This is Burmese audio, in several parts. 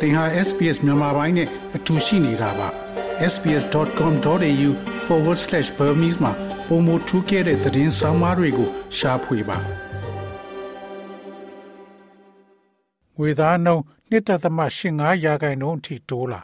သင်ဟာ SPS မြန်မာပိုင်းနဲ့အတူရှိနေတာပါ sbs.com.au/burmese မှာပုံမထူးခဲ့တဲ့သတင်းစာမားတွေကိုရှားဖွေပါငွေသားနှုန်း1.85ရာခိုင်နှုန်းအထိတိုးလာ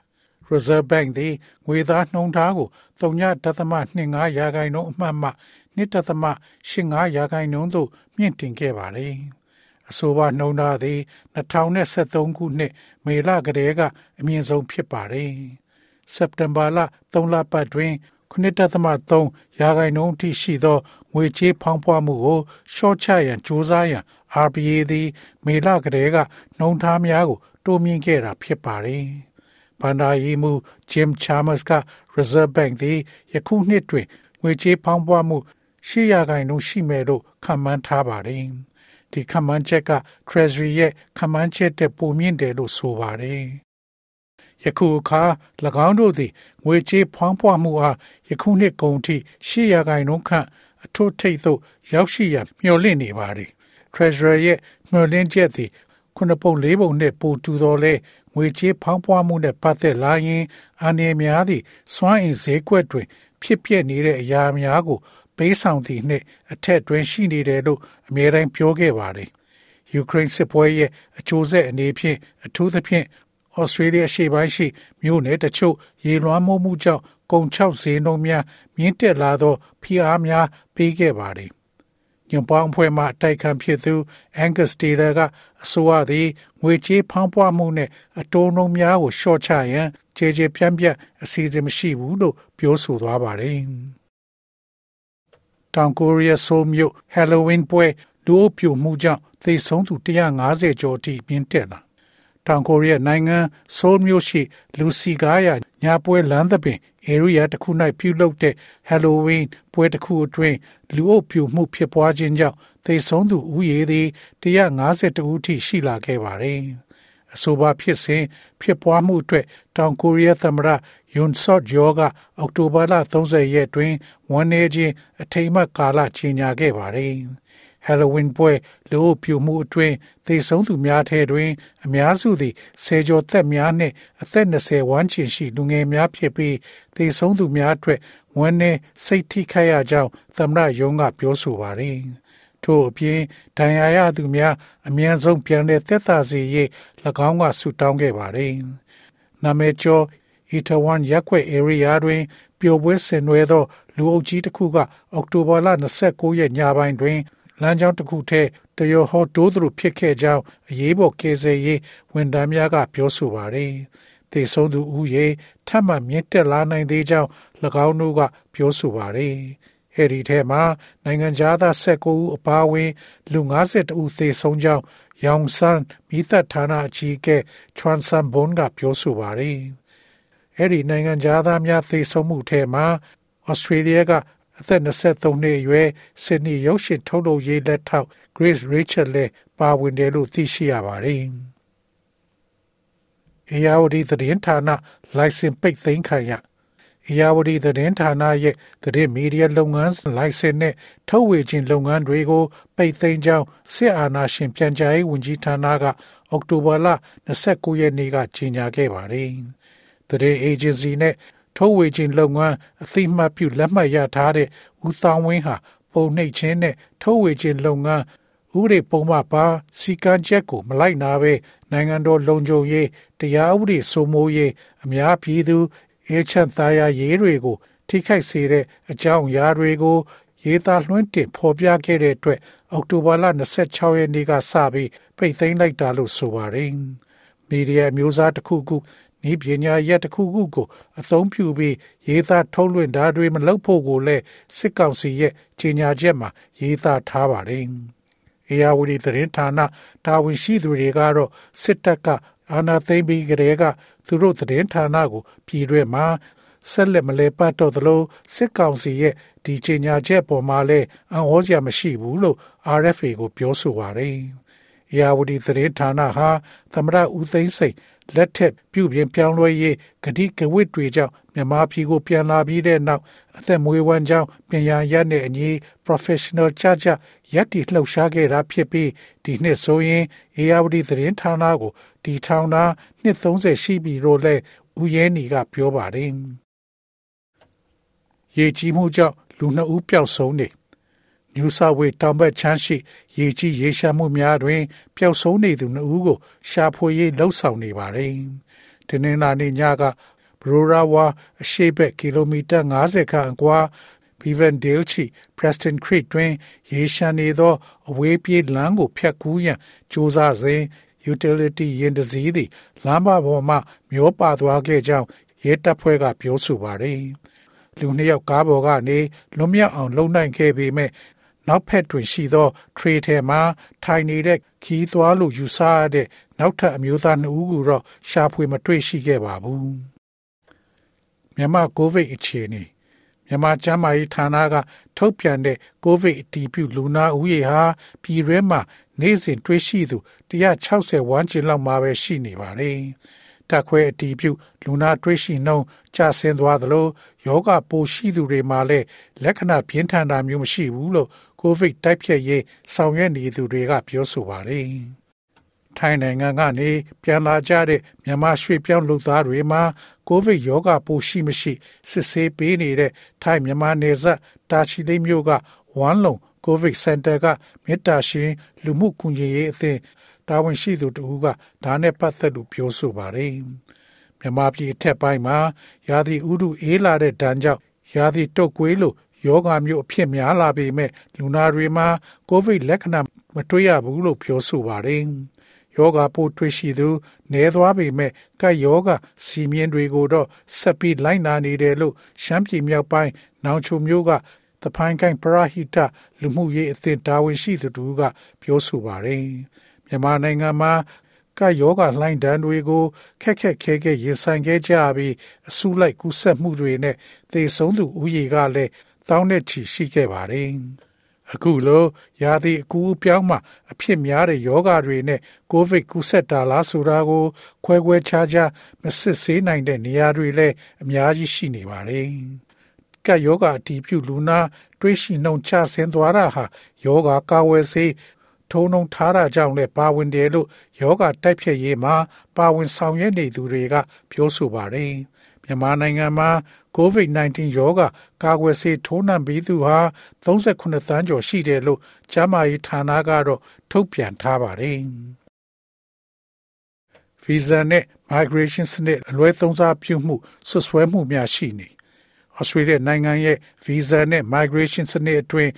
Reserve Bank သည်ငွေသားနှုန်းထားကို3.25ရာခိုင်နှုန်းအမှတ်မှ1.85ရာခိုင်နှုန်းသို့မြင့်တင်ခဲ့ပါသည်။ အဆိုပါနှုံထားသည်2023ခုနှစ်မေလကတည်းကအမြင့်ဆုံးဖြစ်ပါတယ်။စက်တင်ဘာလ3လပတ်တွင်9.3ရာခိုင်နှုန်းအထိရှိသောငွေကြေးဖောင်းပွားမှုကိုရှော့ချရန်စ조사ရန် RBA သည်မေလကတည်းကနှုံထားများကိုတိုးမြင့်ခဲ့တာဖြစ်ပါတယ်။ဘန်ဒါယီမူ Jim Chalmers က Reserve Bank သည်ယခုနှစ်တွင်ငွေကြေးဖောင်းပွားမှု8ရာခိုင်နှုန်းရှိမယ်လို့ခန့်မှန်းထားပါတယ်။ ဒီခန့်မှန်းချက်က Treasury ရဲ့ခန့်မှန်းချက်တဲ့ပုံမြင့်တယ်လို့ဆိုပါတယ်။ယခုအခါ၎င်းတို့သည်ငွေကြေးဖောင်းပွားမှုအားယခုနှစ်ကုန်ထိ8ရာခိုင်နှုန်းခန့်အထွတ်ထိပ်သို့ရောက်ရှိရမျှော်လင့်နေပါတယ်။ Treasury ရဲ့မျှော်လင့်ချက်သည်ခုနှစ်ပုံလေးပုံနဲ့ပိုတူတော်လဲငွေကြေးဖောင်းပွားမှုနဲ့ပတ်သက်လာရင်အနေများသည့်စွမ်းအင်ဈေးကွက်တွင် ဖြစ်ပျက်နေတဲ့အရာများကို ပေးဆောင်သည့်နှင့်အထက်တွင်ရှိနေတယ်လို့အမြဲတမ်းပြောခဲ့ပါတယ်။ယူကရိန်းစစ်ပွဲရဲ့အကျိုးဆက်အနေဖြင့်အထူးသဖြင့်ဩစတြေးလျရှေ့ပိုင်းရှိမြို့နယ်တချို့ရေလွှမ်းမိုးမှုကြောင့်ကုန်ချောက်ဈေးနှုန်းများမြင့်တက်လာသောဖိအားများပေးခဲ့ပါတယ်။ညွန်ပေါင်းဖွဲ့မှတိုက်ခံဖြစ်သူ Angus Taylor ကအဆိုအသည်ငွေကြေးဖောင်းပွားမှုနဲ့အတိုးနှုန်းများကိုရှော့ချရန်ခြေခြေပြန့်ပြန့်အစီအစဉ်မရှိဘူးလို့ပြောဆိုသွားပါတယ်။ တောင်ကိုရီးယားဆိုးမြို့ဟယ်လိုဝင်းပွဲလူအုပ်ပြိုမှုကြောင့်သေဆုံးသူ150ကျော်ထိမြင့်တက်လာတောင်ကိုရီးယားနိုင်ငံဆိုးမြို့ရှိလူစီကားရညာပွဲလမ်းသပင်ဧရိယာတစ်ခု၌ပြုလုပ်တဲ့ဟယ်လိုဝင်းပွဲတစ်ခုအတွင်းလူအုပ်ပြိုမှုဖြစ်ပွားခြင်းကြောင့်သေဆုံးသူဦးရေသည်150ဦးထိရှိလာခဲ့ပါတယ် အဆိုပါဖြစ်စဉ်ဖြစ်ပွားမှုအတွက်တောင်ကိုရီးယားသမ္မတယွန်ဆော့ဂျောကအောက်တိုဘာလ30ရက်တွင်ဝန်내ခြင်းအထိမ်းအမှတ်ကာလကြေညာခဲ့ပါတယ်။ဟယ်လိုဝင်းပွဲလူအုပ်ပြူမှုအတွင်းသေဆုံးသူများထဲတွင် အများစုသည်ဆယ်ကျော်သက်များနှင့်အသက်20ဝန်းကျင်ရှိလူငယ်များဖြစ်ပြီးသေဆုံးသူများအတွက်ဝန်내စိတ်ထိခိုက်ရကြောင်းသမ္မတယုံကပြောဆိုပါတယ်။ ထို့အပြင်ဒဏ်ရာရသူများအမြန်ဆုံးပြန်လည်သက်သာစေရေး၎င်းကဆုတောင်းခဲ့ပါတယ်။နာမည်ကျော်အီတဝန်ရက်ွက် area တွင်ပျော်ပွဲဆင်နွှဲသောလူအုပ်ကြီးတစ်ခုကအောက်တိုဘာလ29ရက်ညပိုင်းတွင်လမ်းကြောင်းတစ်ခုထဲတရောဟောတိုးသူဖြစ်ခဲ့ကြောင်းအရေးပေါ်ကယ်ဆယ်ရေးဝန်ထမ်းများကပြောဆိုပါတယ်။သေဆုံးသူဦးရေထပ်မံမြင့်တက်လာနိုင်သေးကြောင်း၎င်းတို့ကပြောဆိုပါတယ်။ အဲဒီထဲမှာနိုင်ငံသား19ဦးအပါအဝင်လူ52ဦးသေဆုံးကြောင်းယောင်ဆန်မိသက်ဌာနအကြီးအကဲချွမ်ဆန်ဘွန်ကပြောဆိုပါတယ်။အဲ့ဒီနိုင်ငံသားများသေဆုံးမှုထဲမှာဩစတြေးလျကအသက်23နှစ်အရွယ်ဆစ်နီရုပ်ရှင်ထုတ်လုပ်ရေးလက်ထောက် Grace Rachel လည်းပါဝင်တယ်လို့သိရှိရပါတယ်။အေယာဝတီသတင်းဌာနလိုင်စင်ပိတ်သိမ်းခံရ အေယာဝတီသတင်းဌာနရဲ့သတင်းမီဒီယာလုပ်ငန်းလိုင်စင်နဲ့ထုတ်ဝေခြင်းလုပ်ငန်းတွေကို ပိတ်သိမ်းကြောင်းစစ်အာဏာရှင်ပြန်ကြားရေးဝန်ကြီးဌာနကအောက်တိုဘာလ29ရက်နေ့ကကြေညာခဲ့ပါတယ်။သတင်းအေဂျင်စီနဲ့ထုတ်ဝေခြင်းလုပ်ငန်းအသိမှတ်ပြုလက်မှတ်ရထားတဲ့ဦးသောင်းဝင်းဟာပုံနှိပ်ခြင်းနဲ့ထုတ်ဝေခြင်းလုပ်ငန်းဥပဒေပုံမှန်ပါစီကံချက်ကိုမလိုက်နာပဲနိုင်ငံတော်လုံခြုံရေးတရားဥပဒေစိုးမိုးရေးအများပြည်သူ အေးချမ်းသာယာရေးတွေကို ထိခိုက်စေတဲ့အကြောင်းအရာတွေကိုရေးသားလွှင့်တင်ဖော်ပြခဲ့တဲ့အတွက်အောက်တိုဘာလ26ရက်နေ့ကစပြီးပိတ်သိမ်းလိုက်တာလို့ဆိုပါတယ်။မီဒီယာမျိုးစားတစ်ခုခုဤပညာရက်တစ်ခုခုကိုအသုံးပြုပြီးရေးသားထုတ်လွှင့်တာတွေမလုပ်ဖို့ကိုလည်းစစ်ကောင်စီရဲ့ကြေညာချက်မှာရေးသားထားပါတယ်။အေယာဝတီသတင်းဌာနတာဝန်ရှိသူတွေကတော့စစ်တပ်က အာဏာသိမ်းပြီးကတည်းကသူတို့သတင်းဌာနကိုပြည်တွင်းမှာဆက်လက်မလဲပတ်တော့သလိုစစ်ကောင်စီရဲ့ဒီကြေညာချက်ပေါ်မှာလည်းအံ့ဩစရာမရှိဘူးလို့ RFA ကိုပြောဆိုပါတယ်။အေယာဝတီသတင်းဌာနဟာသမရဦးသိန်းစိန်လက်ထက်ပြုပြင်ပြောင်းလဲရေးဂတိကဝတ်တွေကြောင့်မြန်မာပြည်ကိုပြန်လာပြီးတဲ့နောက်အသက်မွေးဝမ်းကြောင်းပညာရနဲ့အညီ professional ချချရက်တီလှုပ်ရှားခဲ့တာဖြစ်ပြီးဒီနှစ်ဆိုရင် ARD သတင်းဌာနကို တီထောင်တာနှစ်30ရှိပြီလို့လဲဦးရဲနီကပြောပါတယ်ရေကြီးမှုကြောင့်လူနှစ်ဦးပျောက်ဆုံးနေညူဆာဝေတောင်ဘက်ချမ်းရှိ ရေကြီးရေရှာမှုများတွင်ပျောက်ဆုံးနေသူနှစ်ဦးကို ရှာဖွေရေးလှုပ်ဆောင်နေပါတယ်။ဒီနေ့နာနေ့ညကဘရိုရာဝါအရှိဘက်ကီလိုမီတာ90ခန့်အကွာ Bivendale ချီ Preston Creek တွင် ရေရှာနေသော အဝေးပြေးလမ်းကိုဖြတ်ကူးရန်ကြိုးစားစဉ် utility ယာဉ်တစ်စီးသည်လမ်းမပေါ်မှမျောပါသွားခဲ့ကြောင်းရဲတပ်ဖွဲ့ကပြောဆိုပါတယ်။လူနှစ်ယောက်ကားပေါ်ကနေလွန်မြောက်အောင်လုံနိုင်ခဲ့ပေမဲ့နောက်ဖက်တွင်ရှိသော tray ထဲမှာထိုင်နေတဲ့ခီးသွားလို့ယူဆရတဲ့နောက်ထပ်အမျိုးသားနှစ်ဦးကိုတော့ရှာဖွေမတွေ့ရှိခဲ့ပါဘူး။မြန်မာကိုဗစ်အခြေအနေမြန်မာကျန်းမာရေးဌာနကထုတ်ပြန်တဲ့ကိုဗစ်အတည်ပြုလူနာဦးရေဟာပြည်တွင်းမှာ နေ့စဉ်တွေ့ရှိသူ160ဝန်းကျင်လောက်မှာပဲရှိနေပါတယ်။တက်ခွဲအတည်ပြုလူနာတွေ့ရှိနှုန်းကျဆင်းသွားသလိုယောဂပိုရှိသူတွေမှာလည်းလက္ခဏာပြင်းထန်တာမျိုးမရှိဘူးလို့ကိုဗစ်တိုက်ဖျက်ရေးဆောင်ရွက်နေသူတွေကပြောဆိုပါတယ်။ထိုင်းနိုင်ငံကနေပြန်လာကြတဲ့မြန်မာရွှေပြောင်းလူသားတွေမှာကိုဗစ်ရောဂါပိုးရှိမရှိစစ်ဆေးပေးနေတဲ့ထိုင်းမြန်မာနယ်စပ်တာချီလိတ်မြို့ကဝမ်လုံ ကိုဗစ်စင်တာကမေတ္တာရှင်လူမှုကူညီရေးအသင်းတာဝန်ရှိသူတို့ကဒါနဲ့ပတ်သက်လို့ပြောဆိုပါတယ်။မြန်မာပြည်အထက်ပိုင်းမှာရာသီဥတုအေးလာတဲ့ဒဏ်ကြောင့်ရာသီတုပ်ကွေးလို့ယောဂါမျိုးအဖြစ်များလာပေမဲ့လူနာတွေမှာကိုဗစ်လက္ခဏာမတွေ့ရဘူးလို့ပြောဆိုပါတယ်။ယောဂါပိုးတွေ့ရှိသူနည်းသွားပေမဲ့ကပ်ယောဂစီမင်းတွေကိုတော့ဆက်ပြီးလိုက်နာနေတယ်လို့ရှမ်းပြည်မြောက်ပိုင်းနောင်ချိုမျိုးက တဖိုင်းကိုင်းပရာဟိတလူမှုရေးအသင်းတာဝန်ရှိသူတို့ကပြောဆိုပါတယ်။မြန်မာနိုင်ငံမှာကယောဂလှိုင်းတန်းတွေကိုခက်ခက်ခဲခဲရင်ဆိုင်ခဲ့ကြပြီးအစုလိုက်ကူးစက်မှုတွေနဲ့သေဆုံးသူဦးရေကလည်းသောင်းနဲ့ချီရှိခဲ့ပါတယ်။အခုလိုရာသီအကူအပြောင်းမှာအဖြစ်များတဲ့ယောဂတွေနဲ့ကိုဗစ်ကူးစက်တာလားဆိုတာကို ခွဲခွဲခြားခြားမစစ်ဆေးနိုင်တဲ့နေရာတွေလည်းအများကြီးရှိနေပါတယ်။ ကပ်ယောဂအတီးပြုလူနာတွေးရှိနှုံချဆင်းသွားတာဟာယောဂကာဝယ်ဆေးထုံထုံထားတာကြောင့်လည်းပါဝင်တယ်လို့ယောဂတိုက်ဖြတ်ရေးမှာပါဝင်ဆောင်ရွက်နေသူတွေကပြောဆိုပါတယ်။မြန်မာနိုင်ငံမှာ COVID-19 ရောဂါကာကွယ်ဆေးထိုးနှံပြီးသူဟာ38သန်းကျော်ရှိတယ်လို့ကျန်းမာရေးဌာနကတော့ထုတ်ပြန်ထားပါတယ်။ Visa နဲ့ Migration စနစ်အလွဲသုံးစားပြုမှုဆွဆွဲမှုများရှိနေ။ Australia နိုင်ငံရဲ့ Visa နဲ့ Migration စနစ်အတွင်း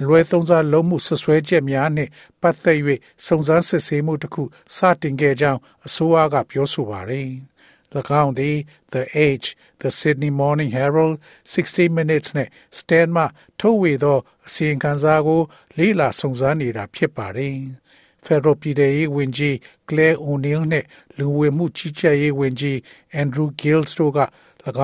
အလွဲသုံးစားလုံးမှုဆွဆွဲချက်များနှင့်ပတ်သက်၍စုံစမ်းစစ်ဆေးမှုတစ်ခုစတင်ခဲ့ကြောင်းအစိုးရကပြောဆိုပါတယ်။၎င်းသည် The Age, The Sydney Morning Herald, 60 Minutes နဲ့ Stand မှထုတ်ဝေသောအစီရင်ခံစာကို လေ့လာစုံစမ်းနေတာဖြစ်ပါတယ်။ Federal ပြည်ထောင်ရေးဝန်ကြီး Claire O'Neil နှင့်လူဝင်မှုကြီးကြပ်ရေးဝန်ကြီး Andrew Gills တို့က၎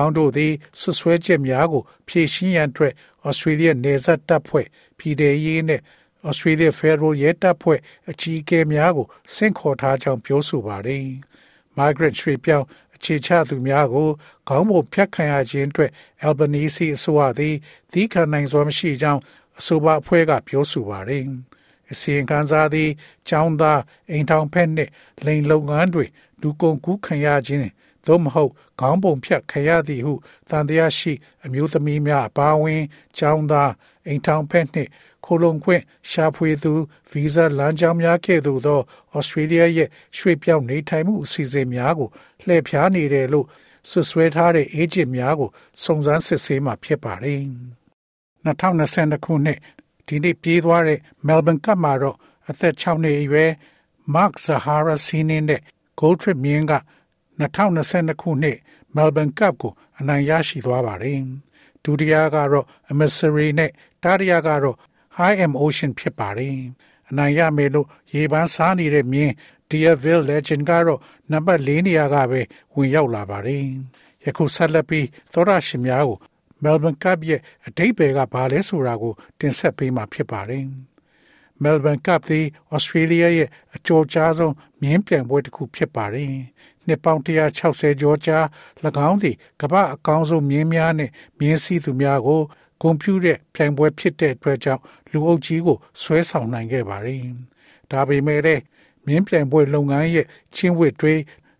င်းတို့သည်ဆွဆွဲချက်များကိုဖြေရှင်းရန်အတွက် Australia နယ်စပ်တပ်ဖွဲ့ပြည်ထောင်ရေးနှင့် Australia Federal ရဲတပ်ဖွဲ့အကြီးအကဲများကိုဆင့်ခေါ်ထားကြောင်းပြောဆိုပါတယ်။ Migrant ရွှေပြောင်းအခြေချသူများကိုခေါင်းပုံဖြတ်ခံရခြင်းအတွက် Albanese အစိုးရသည်သီးခံနိုင်စွာမရှိကြောင်းအဆိုပါအဖွဲ့ကပြောဆိုပါတယ်။အစီရင်ခံစာသည်ចောင်းသားအိမ်ထောင်ဖက်နှင့်လိန်လုပ်ငန်းတွေလူကုန်ကူးခံရခြင်း သို့မဟုတ်ခေါင်းပုံဖြတ်ခံရသည်ဟုတန်တရားရှိ အမျိုးသမီးများအပါအဝင်ចောင်းသားအိမ်ထောင်ဖက်နှင့်ခိုလုံခွင့်ရှာဖွေသူဗီဇာလမ်းကြောင်းများကဲ့သို့သောဩစတြေးလျရဲ့ရွှေ့ပြောင်းနေထိုင်မှုအစီအစဉ်များကိုလှည့်ဖျားနေတယ်လို့ဆွဆွဲထားတဲ့အေဂျင့်များကိုစုံစမ်းစစ်ဆေးမှဖြစ်ပါတယ်။2022ခုနှစ်ဒီနေ့ပြေးသွားတဲ့ Melbourne Cup မှာတော့အသက်6နှစ်အရွယ် Mark Zahara Sinin နဲ့ Gold Trip မြင်းက 2022ခုနှစ် Melbourne Cup ကိုအနိုင်ရရှိသွားပါတယ်။ဒုတိယကတော့ Emissary နဲ့တတိယကတော့ High M Ocean ဖြစ်ပါတယ်။အနိုင်ရမယ်လို့ရေပန်းစားနေတဲ့မြင်း Deerville Legend ကတော့နံပါတ်၄နေရာကပဲဝင်ရောက်လာပါတယ်။ယခုဆက်လက်ပြီးသောရရှင်များကို Melbourne Cup ရဲ့အတိတ်ဘယ်ကဘာလဲဆိုတာကို တင်ဆက်ပေးမှာဖြစ်ပါတယ်။ Melbourne Cup သည် Australia ရဲ့အကျော်ကြားဆုံးမြင်းပြိုင်ပွဲတစ်ခုဖြစ်ပါတယ်။ နှစ်ပေါင်း160ကျော်ကြာ၎င်းသည်ကမ္ဘာအကောင်းဆုံးမြင်းများနဲ့မြင်းစည်းသူများကိုဂုဏ်ပြုတဲ့ပြိုင်ပွဲဖြစ်တဲ့အတွက်ကြောင့်လူအုပ်ကြီးကိုဆွဲဆောင်နိုင်ခဲ့ပါတယ်။ဒါပေမဲ့လည်းမြင်းပြိုင်ပွဲလုပ်ငန်းရဲ့ချင်းဝစ်တွေ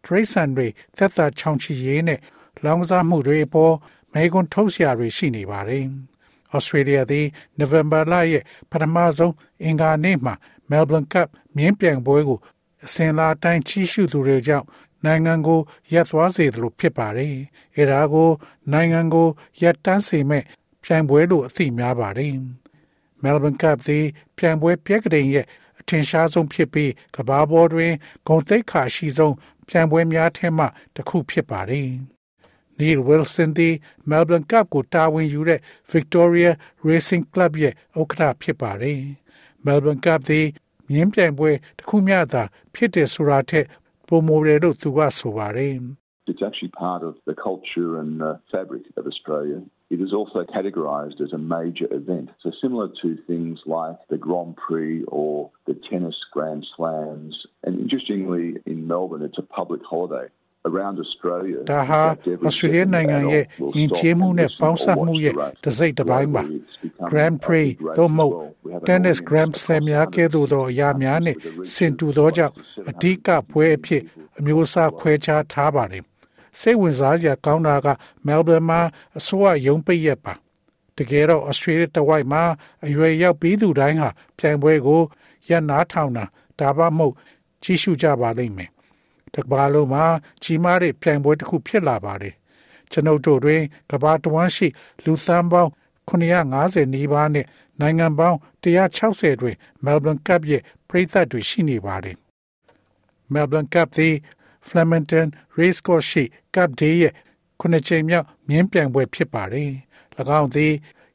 ဒရိဆန်တွေသက်သာချောင်ချီရေးနဲ့လောင်ကစားမှုတွေအပေါ်မဲကွန်ထုတ်စရာတွေရှိနေပါတယ်။ Australia သည် November လရဲ့ပထမဆုံးအင်္ဂါနေ့မှာ Melbourne Cup မြင်းပြိုင်ပွဲကိုအစဉ်လာတိုင်းချီးရှုသူတွေကြောင့် နိုင်ငံကိုရပ်သွားစေသလိုဖြစ်ပါတယ်။အဲဒါကိုနိုင်ငံကိုရပ်တန်းစေမဲ့ပြိုင်ပွဲလို့အသိများပါတယ်။ Melbourne Cup သည်ပြိုင်ပွဲပြက်ကလေးရဲ့အထင်ရှားဆုံးဖြစ်ပြီးကဘာပေါ်တွင်ဂုံတိတ်ခါရှိဆုံးပြိုင်ပွဲများထဲမှတစ်ခုဖြစ်ပါတယ်။ Neil Wilson သည် Melbourne Cup ကိုတာဝန်ယူတဲ့ Victoria Racing Club ရဲ့ဥက္ကဋ္ဌဖြစ်ပါတယ်။ Melbourne Cup သည်မြင်းပြိုင်ပွဲတစ်ခုမျှသာဖြစ်တယ်ဆိုတာထက် ပိုမိုတယ်လို့သူကဆိုပါတယ် It's actually part of the culture and the fabric of Australia. It is also categorised as a major event. So, similar to things like the Grand Prix or the tennis Grand Slams. And interestingly, in Melbourne, it's a public holiday. ဒါဟာဩစတြေးလျနိုင်ငံရဲ့ယဉ်ကျေးမှုနဲ့ပေါင်းစပ်မှုရဲ့တစိတ်တစ်ပိုင်းပါ Grand Prix သို့မဟုတ် Tennis Grand Slam များကဲ့သို့သောအရာများနဲ့ဆင်တူသောကြောင့်အဓိကပွဲအဖြစ်အမျိုးအစားခွဲခြားထားပါတယ်စိတ်ဝင်စားစရာကောင်းတာက Melbourne မှာအစိုးရရုံးပိတ်ရက်ပါတကယ်တော့ Australia တဝိုက်မှာအရွယ်ရောက်ပြီးသူတိုင်းဟာပြိုင်ပွဲကိုရပ်နားထောင်တာဒါမှမဟုတ်ကြီးစုကြပါလိမ့်မယ် တကဘာလုံးမှာကြီးမားတဲ့ပြိုင်ပွဲတစ်ခုဖြစ်လာပါတယ်ကျွန်ုပ်တို့တွင်ကဘာတဝမ်းရှိလူသန်းပေါင်း950နီးပါးနဲ့နိုင်ငံပေါင်း160တွင် Melbourne Cup ရဲ့ပြည်သက်တွေရှိနေပါတယ် Melbourne Cup သည် Flemington Racecourse ရှိ Cup Day ရဲ့ခုနှစ်ချိန်မြောက်မြင်းပြိုင်ပွဲဖြစ်ပါတယ်၎င်းသည်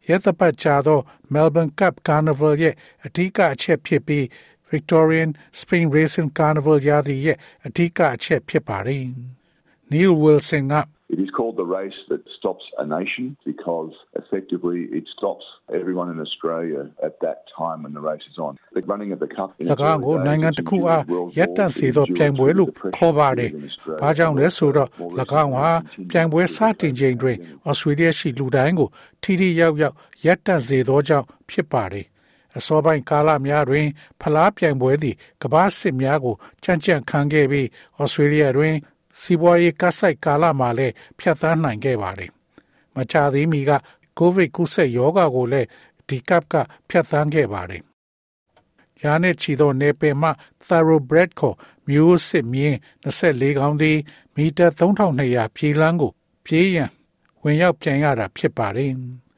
ရက်သပတ်ကြာသော Melbourne Cup Carnival ရဲ့အဓိကအချက်ဖြစ်ပြီး Victorian Spring Racing Carnival ရာသီရဲ့အဓိကအချက်ဖြစ်ပါတယ်။ Neil Wilson က It is called the race that stops a nation because effectively it stops everyone in Australia at that time when the race is on. The running of the cup in ၎င်းကိုနိုင်ငံတစ်ခုအားရပ်တန့်စေသောပြိုင်ပွဲလို့ခေါ်ပါတယ်။ဘာကြောင့်လဲဆိုတော့၎င်းဟာပြိုင်ပွဲစတင်ချိန်တွင်ဩစတြေးလျရှိလူတိုင်းကိုထိထိရောက်ရောက်ရပ်တန့်စေသောကြောင့်ဖြစ်ပါတယ် အစောပိုင်းကာလများတွင် ဖလားပြိုင်ပွဲသည်ကမ္ဘာစစ်များကိုကြံ့ကြံ့ခံခဲ့ပြီးဩစတြေးလျတွင် စီးပွားရေးကဆိုင်ကာလမှာလည်းဖြတ်သန်းနိုင်ခဲ့ပါတယ်။မချသေးမီကကိုဗစ်ကူးစက်ရောဂါကိုလည်းဒီကပ်ကဖြတ်သန်းခဲ့ပါတယ်။ရာနဲ့ချီသောနေပယ်မှ Thoroughbred ခေါ်မျိုးစစ်မြင်း24ကောင်းသည်မီတာ3200ပြေးလန်းကို ပြေးရန်ဝင်ရောက်ပြန်ရတာဖြစ်ပါတယ်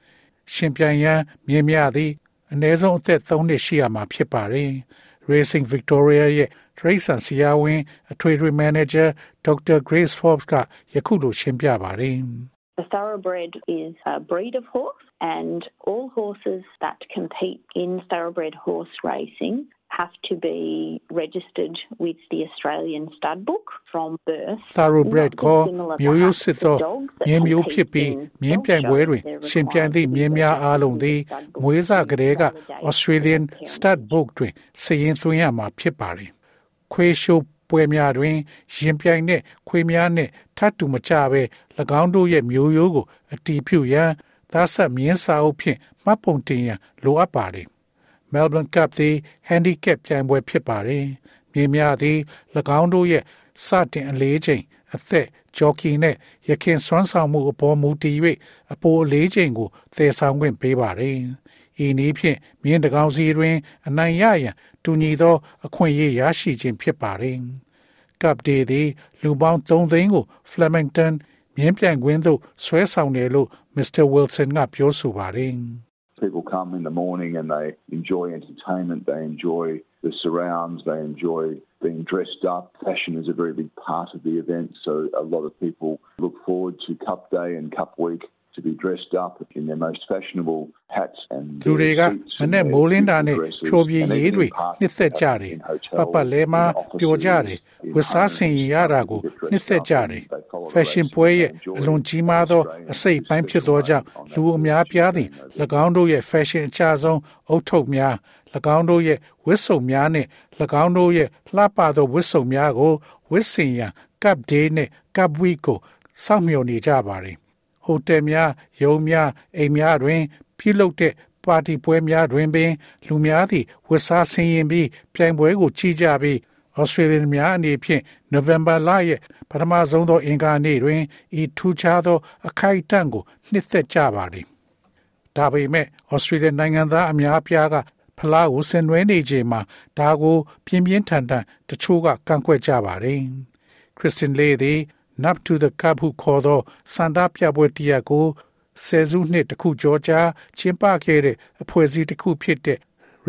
။ရှင်ပြန်ရန်မြင်းများသည် အနည်းဆုံးအသက်3နှစ်ရှိရမှာဖြစ်ပါတယ် Racing Victoria ရဲ့ထရိတ်ဆန်စီယာဝင်အထွေထွေမန်နေဂျာဒေါက်တာ Grace Forbes ကယခုလိုရှင်းပြပါတယ် The thoroughbred is a breed of horse and all horses that compete in thoroughbred horse racing have to be registered with the Australian stud book from birth. Thoroughbred ကိုမျိုးရိုးစစ်သောမြင်းမျိုးဖြစ်ပြီးမြင်းပြိုင်ပွဲတွင်ရှင်ပြိုင်သည့်မြင်းများအားလုံးသည်မွေးစားကလေးက Australian stud book တွင်စာရင်းသွင်းရမှာဖြစ်ပါသည်။ခွေးရှိုးပွဲများတွင်ရင်ပြိုင်တဲ့ခွေးများနှင့်ထပ်တူမကြဘဲ၎င်းတို့ရဲ့မျိုးရိုးကိုအတီးဖြူရန်သားဆက်မြင်းစာအုပ်ဖြင့်မှတ်ပုံတင်ရန်လိုအပ်ပါသည် Melbourne Cup သည် handicap ပြိုင်ပွဲဖြစ်ပါတယ်။မြေများသည်၎င်းတို့ရဲ့စတင်အလေးချိန်အသက်ဂျော်ကီနဲ့ရခင်စွမ်းဆောင်မှုအပေါ်မူတည်၍အပိုအလေးချိန်ကိုသယ်ဆောင်ခွင့်ပေးပါတယ်။ဤနည်းဖြင့်မြင်းတကောင်စီတွင် အနိုင်ရရန်တူညီသော အခွင့်အရေးရရှိခြင်းဖြစ်ပါတယ်။ Cup Day သည် လူပေါင်း3သိန်းကို Flemington မြင်းပြိုင်ကွင်းသို့ဆွဲဆောင်တယ်လို့ Mr. Wilson ကပြောဆိုပါတယ်။ people come in the morning and they enjoy entertainment, they enjoy the surrounds, they enjoy being dressed up. Fashion is a very big part of the event, so a lot of people look forward to Cup Day and Cup Week to be dressed up in their most fashionable hats and လူတွေကမနဲ့မိုးလင်းတာနဲ့ဖြိုပြရေးတွေနှစ်သက်ကြတယ်ပပလဲမှာပျော်ကြတယ်ဝတ်စားဆင်ရတာကိုနှစ်သက်ကြတယ် fashion ပွဲရဲ့အလွန်ကြီးမားသောအစိတ်ပိုင်းဖြစ်သောကြောင့်လူအများပြားသည်၎င်းတို့ရဲ့ fashion အချဆုံးအုတ်ထုပ်များ၎င်းတို့ရဲ့ဝတ်စုံများနှင့်၎င်းတို့ရဲ့လှပသောဝတ်စုံများကိုဝတ်ဆင်ရန် Cup Day နှင့် Cup Week ကိုစောင့်မျှော်နေကြပါသည် ဟိုတယ်များရုံးများအိမ်များတွင် ပြုလုပ်တဲ့ပါတီပွဲများတွင်ပင် လူများသည်ဝတ်စားဆင်ရင်ပြီးပြိုင်ပွဲကိုကြီးကြပြီးဩ Australian များအနေဖြင့် November လရဲ့ပထမဆုံးသောအင်္ဂါနေ့တွင်ဤထူးခြားသော အခိုက်အတန့်ကိုနှစ်သက်ကြပါသည်။ဒါပေမဲ့ Australian နိုင်ငံသားအများအပြားကဖလားကိုဆင်နွှဲနေချိန်မှာဒါကို ပြင်းပြင်းထန်ထန်တချို့ကကန့်ကွက်ကြပါတယ်။ Christian Lee သည် Nap to the Cup ဟုခေါ်သောစန္ဒပြပွဲတရက်ကိုဆယ်စုနှစ်တခုကျော်ကြာကျင်းပခဲ့တဲ့အဖွဲ့အစည်းတစ်ခုဖြစ်တဲ့